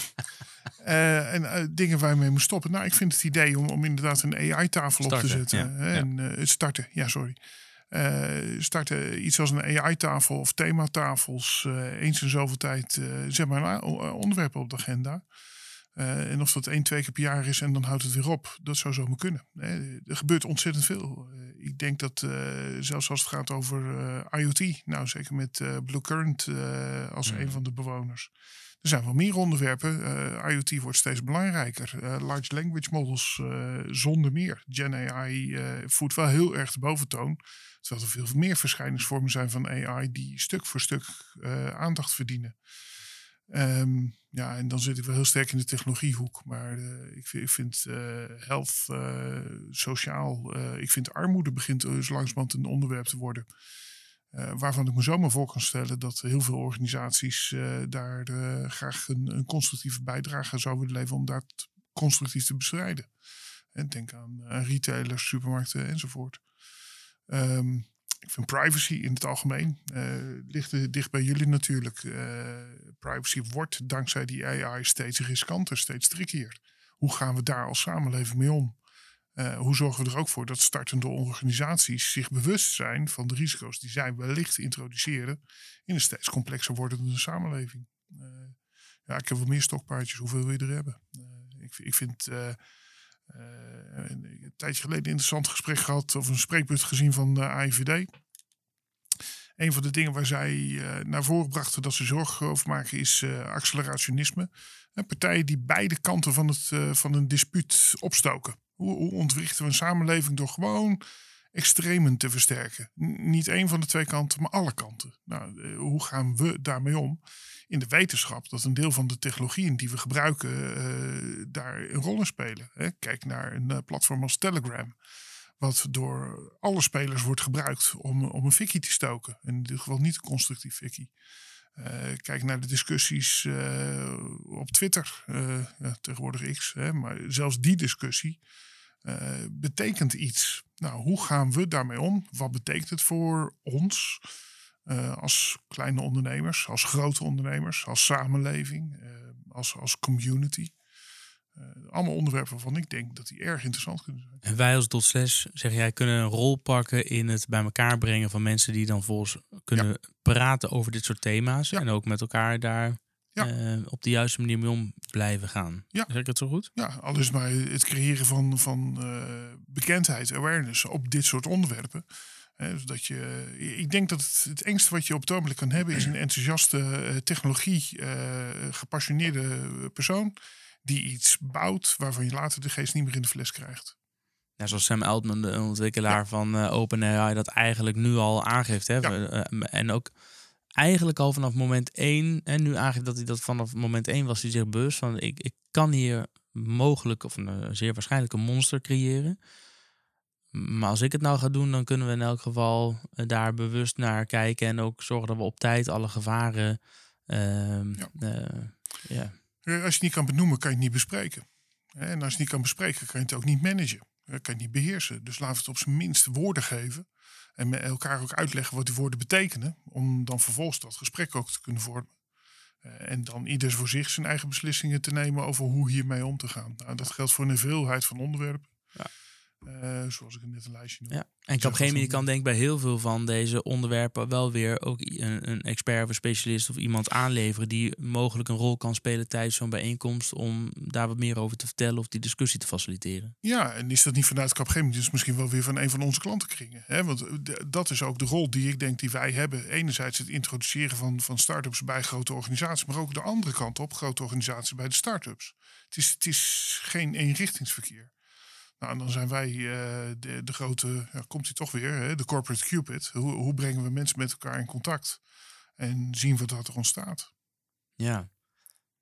eh, en dingen waar je mee moet stoppen. Nou, ik vind het idee om, om inderdaad een AI-tafel op te zetten. ja. En het starten, ja, sorry. Eh, starten iets als een AI-tafel of thematafels. eh eens in zoveel tijd, eh, zeg maar, een onderwerpen op de agenda. En of dat één, twee keer per jaar is en dan houdt het weer op. Dat zou zomaar kunnen. Er gebeurt ontzettend veel. Ik denk dat zelfs als het gaat over IoT, nou zeker met Blue Current als Mhm. een van de bewoners. Er zijn wel meer onderwerpen. IoT wordt steeds belangrijker. Large language models zonder meer. Gen AI voert wel heel erg de boventoon. Terwijl er veel meer verschijningsvormen zijn van AI die stuk voor stuk aandacht verdienen. Ehm, ja, en dan zit ik wel heel sterk in de technologiehoek. Maar ik, ik, vind health, sociaal, ik vind armoede begint dus langzamerhand een onderwerp te worden. Uh, waarvan ik me zomaar voor kan stellen dat heel veel organisaties uh, daar uh, graag een, een, constructieve bijdrage zouden willen leveren om dat constructief te bestrijden. En denk aan retailers, supermarkten enzovoort. Um, ik vind privacy in het algemeen ligt dicht bij jullie natuurlijk. privacy wordt dankzij die AI steeds riskanter, steeds trickier. Hoe gaan we daar als samenleving mee om? Uh, hoe zorgen we er ook voor dat startende organisaties zich bewust zijn van de risico's die zij wellicht introduceren in een steeds complexer wordende samenleving? Uh, ja, ik heb wel meer stokpaardjes. Hoeveel wil je er hebben? Uh, ik, ik, vind een tijdje geleden een interessant gesprek gehad of een spreekbeurt gezien van de AIVD. Een van de dingen waar zij naar voren brachten dat ze zorgen over maken is accelerationisme. partijen die beide kanten van, het, van een dispuut opstoken. Hoe, hoe ontwrichten we een samenleving door gewoon extremen te versterken? niet één van de twee kanten, maar alle kanten. Nou, eh, hoe gaan we daarmee om? In de wetenschap dat een deel van de technologieën die we gebruiken uh, daar een rol in spelen. Hè? Kijk naar een uh, platform als Telegram wat door alle spelers wordt gebruikt om, om een fikkie te stoken. In dit geval niet een constructief fikkie. Uh, kijk naar de discussies op Twitter, ja, tegenwoordig X, hè, maar zelfs die discussie betekent iets. Nou, hoe gaan we daarmee om? Wat betekent het voor ons uh, als kleine ondernemers, als grote ondernemers, als samenleving, uh, als, als community? allemaal onderwerpen waarvan ik denk dat die erg interessant kunnen zijn. En wij als Dotslash, zeg jij, kunnen een rol pakken in het bij elkaar brengen van mensen die dan volgens kunnen ja. praten over dit soort thema's. Ja. En ook met elkaar daar ja. uh, op de juiste manier mee om blijven gaan. Ja. Zeg ik het zo goed? Ja, al is maar het creëren van, van uh, bekendheid, awareness op dit soort onderwerpen. Zodat je, ik denk dat het, het engste wat je op het ogenblik kan hebben is een enthousiaste technologie gepassioneerde persoon die iets bouwt waarvan je later de geest niet meer in de fles krijgt. Ja, zoals Sam Altman, de ontwikkelaar ja. van OpenAI, dat eigenlijk nu al aangeeft. Hè? Ja. en ook eigenlijk al vanaf moment één, en nu eigenlijk dat hij dat vanaf moment één was, hij zich bewust van ik, ik kan hier mogelijk of een zeer waarschijnlijk een monster creëren. Maar als ik het nou ga doen, dan kunnen we in elk geval uh, daar bewust naar kijken en ook zorgen dat we op tijd alle gevaren. Uh, ja. Als je het niet kan benoemen, kan je het niet bespreken. En als je het niet kan bespreken, kan je het ook niet managen. kan je het niet beheersen. Dus laten we het op zijn minst woorden geven. En met elkaar ook uitleggen wat die woorden betekenen. Om dan vervolgens dat gesprek ook te kunnen vormen. Uh, en dan ieders voor zich zijn eigen beslissingen te nemen over hoe hiermee om te gaan. Nou, dat geldt voor een veelheid van onderwerpen. Ja. Uh, zoals ik net een lijstje noem. Ja. En Capgemini kan denk ik bij heel veel van deze onderwerpen wel weer ook een, een, expert of een specialist of iemand aanleveren die mogelijk een rol kan spelen tijdens zo'n bijeenkomst om daar wat meer over te vertellen of die discussie te faciliteren. Ja, en is dat niet vanuit Capgemini, dus misschien wel weer van een van onze klantenkringen. Hè? Want dat is ook de rol die ik denk die wij hebben. Enerzijds het introduceren van, van start-ups bij grote organisaties, maar ook de andere kant op, grote organisaties bij de start-ups. Het is, het is geen eenrichtingsverkeer. Nou, en dan zijn wij uh, de, de, grote, ja, komt hij toch weer, hè, de corporate cupid. Hoe, hoe brengen we mensen met elkaar in contact? En zien we dat er ontstaat. Ja.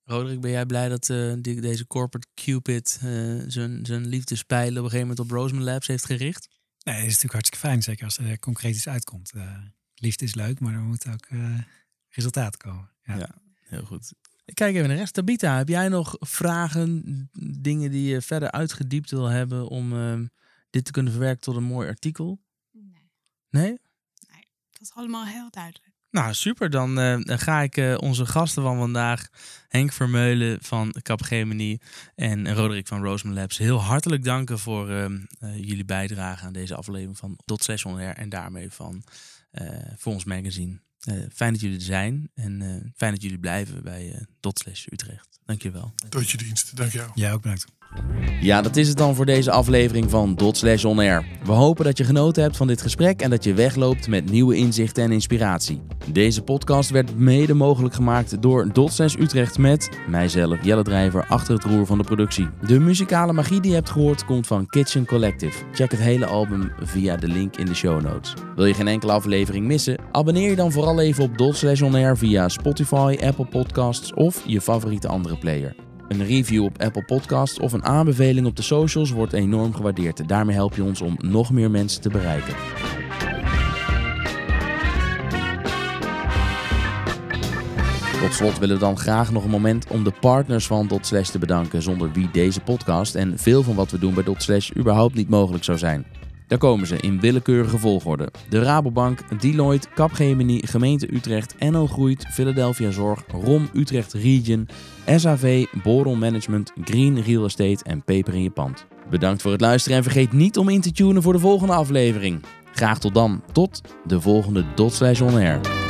Roderick, ben jij blij dat uh, die, deze corporate cupid uh, zijn, zijn liefdespijlen op een gegeven moment op Roseman Labs heeft gericht? Nee, dat is natuurlijk hartstikke fijn, zeker als er concreet iets uitkomt. liefde is leuk, maar er moet ook resultaat komen. Ja. ja, heel goed. Ik kijk even naar de rest. Tabita, heb jij nog vragen, dingen die je verder uitgediept wil hebben om uh, dit te kunnen verwerken tot een mooi artikel? Nee. Nee? Nee, dat is allemaal heel duidelijk. Nou, super. Dan uh, ga ik uh, onze gasten van vandaag, Henk Vermeulen van Capgemini en Roderick van Roseman Labs, heel hartelijk danken voor uh, jullie bijdrage aan deze aflevering van Dot Session en daarmee van voor ons magazine. Uh, fijn dat jullie er zijn en uh, fijn dat jullie blijven bij uh, Dot Utrecht. Dankjewel. Tot je dienst. Dank jou. Jij ook bedankt. Ja, dat is het dan voor deze aflevering van Dot On Air. We hopen dat je genoten hebt van dit gesprek en dat je wegloopt met nieuwe inzichten en inspiratie. Deze podcast werd mede mogelijk gemaakt door Dot Utrecht met mijzelf, Jelle Drijver, achter het roer van de productie. De muzikale magie die je hebt gehoord komt van Kitchen Collective. Check het hele album via de link in de show notes. Wil je geen enkele aflevering missen? Abonneer je dan vooral even op Dot On Air via Spotify, Apple Podcasts of je favoriete andere player. Een review op Apple Podcasts of een aanbeveling op de socials wordt enorm gewaardeerd. Daarmee help je ons om nog meer mensen te bereiken. Tot slot willen we dan graag nog een moment om de partners van Dotslash te bedanken, zonder wie deze podcast en veel van wat we doen bij Dotslash überhaupt niet mogelijk zou zijn. Daar komen ze in willekeurige volgorde. De Rabobank, Deloitte, Capgemini, Gemeente Utrecht, NL Groeit, Philadelphia Zorg, ROM Utrecht Region, SAV, Boron Management, Green Real Estate en Peper in je pand. Bedankt voor het luisteren en vergeet niet om in te tunen voor de volgende aflevering. Graag tot dan. Tot de volgende Dot Air.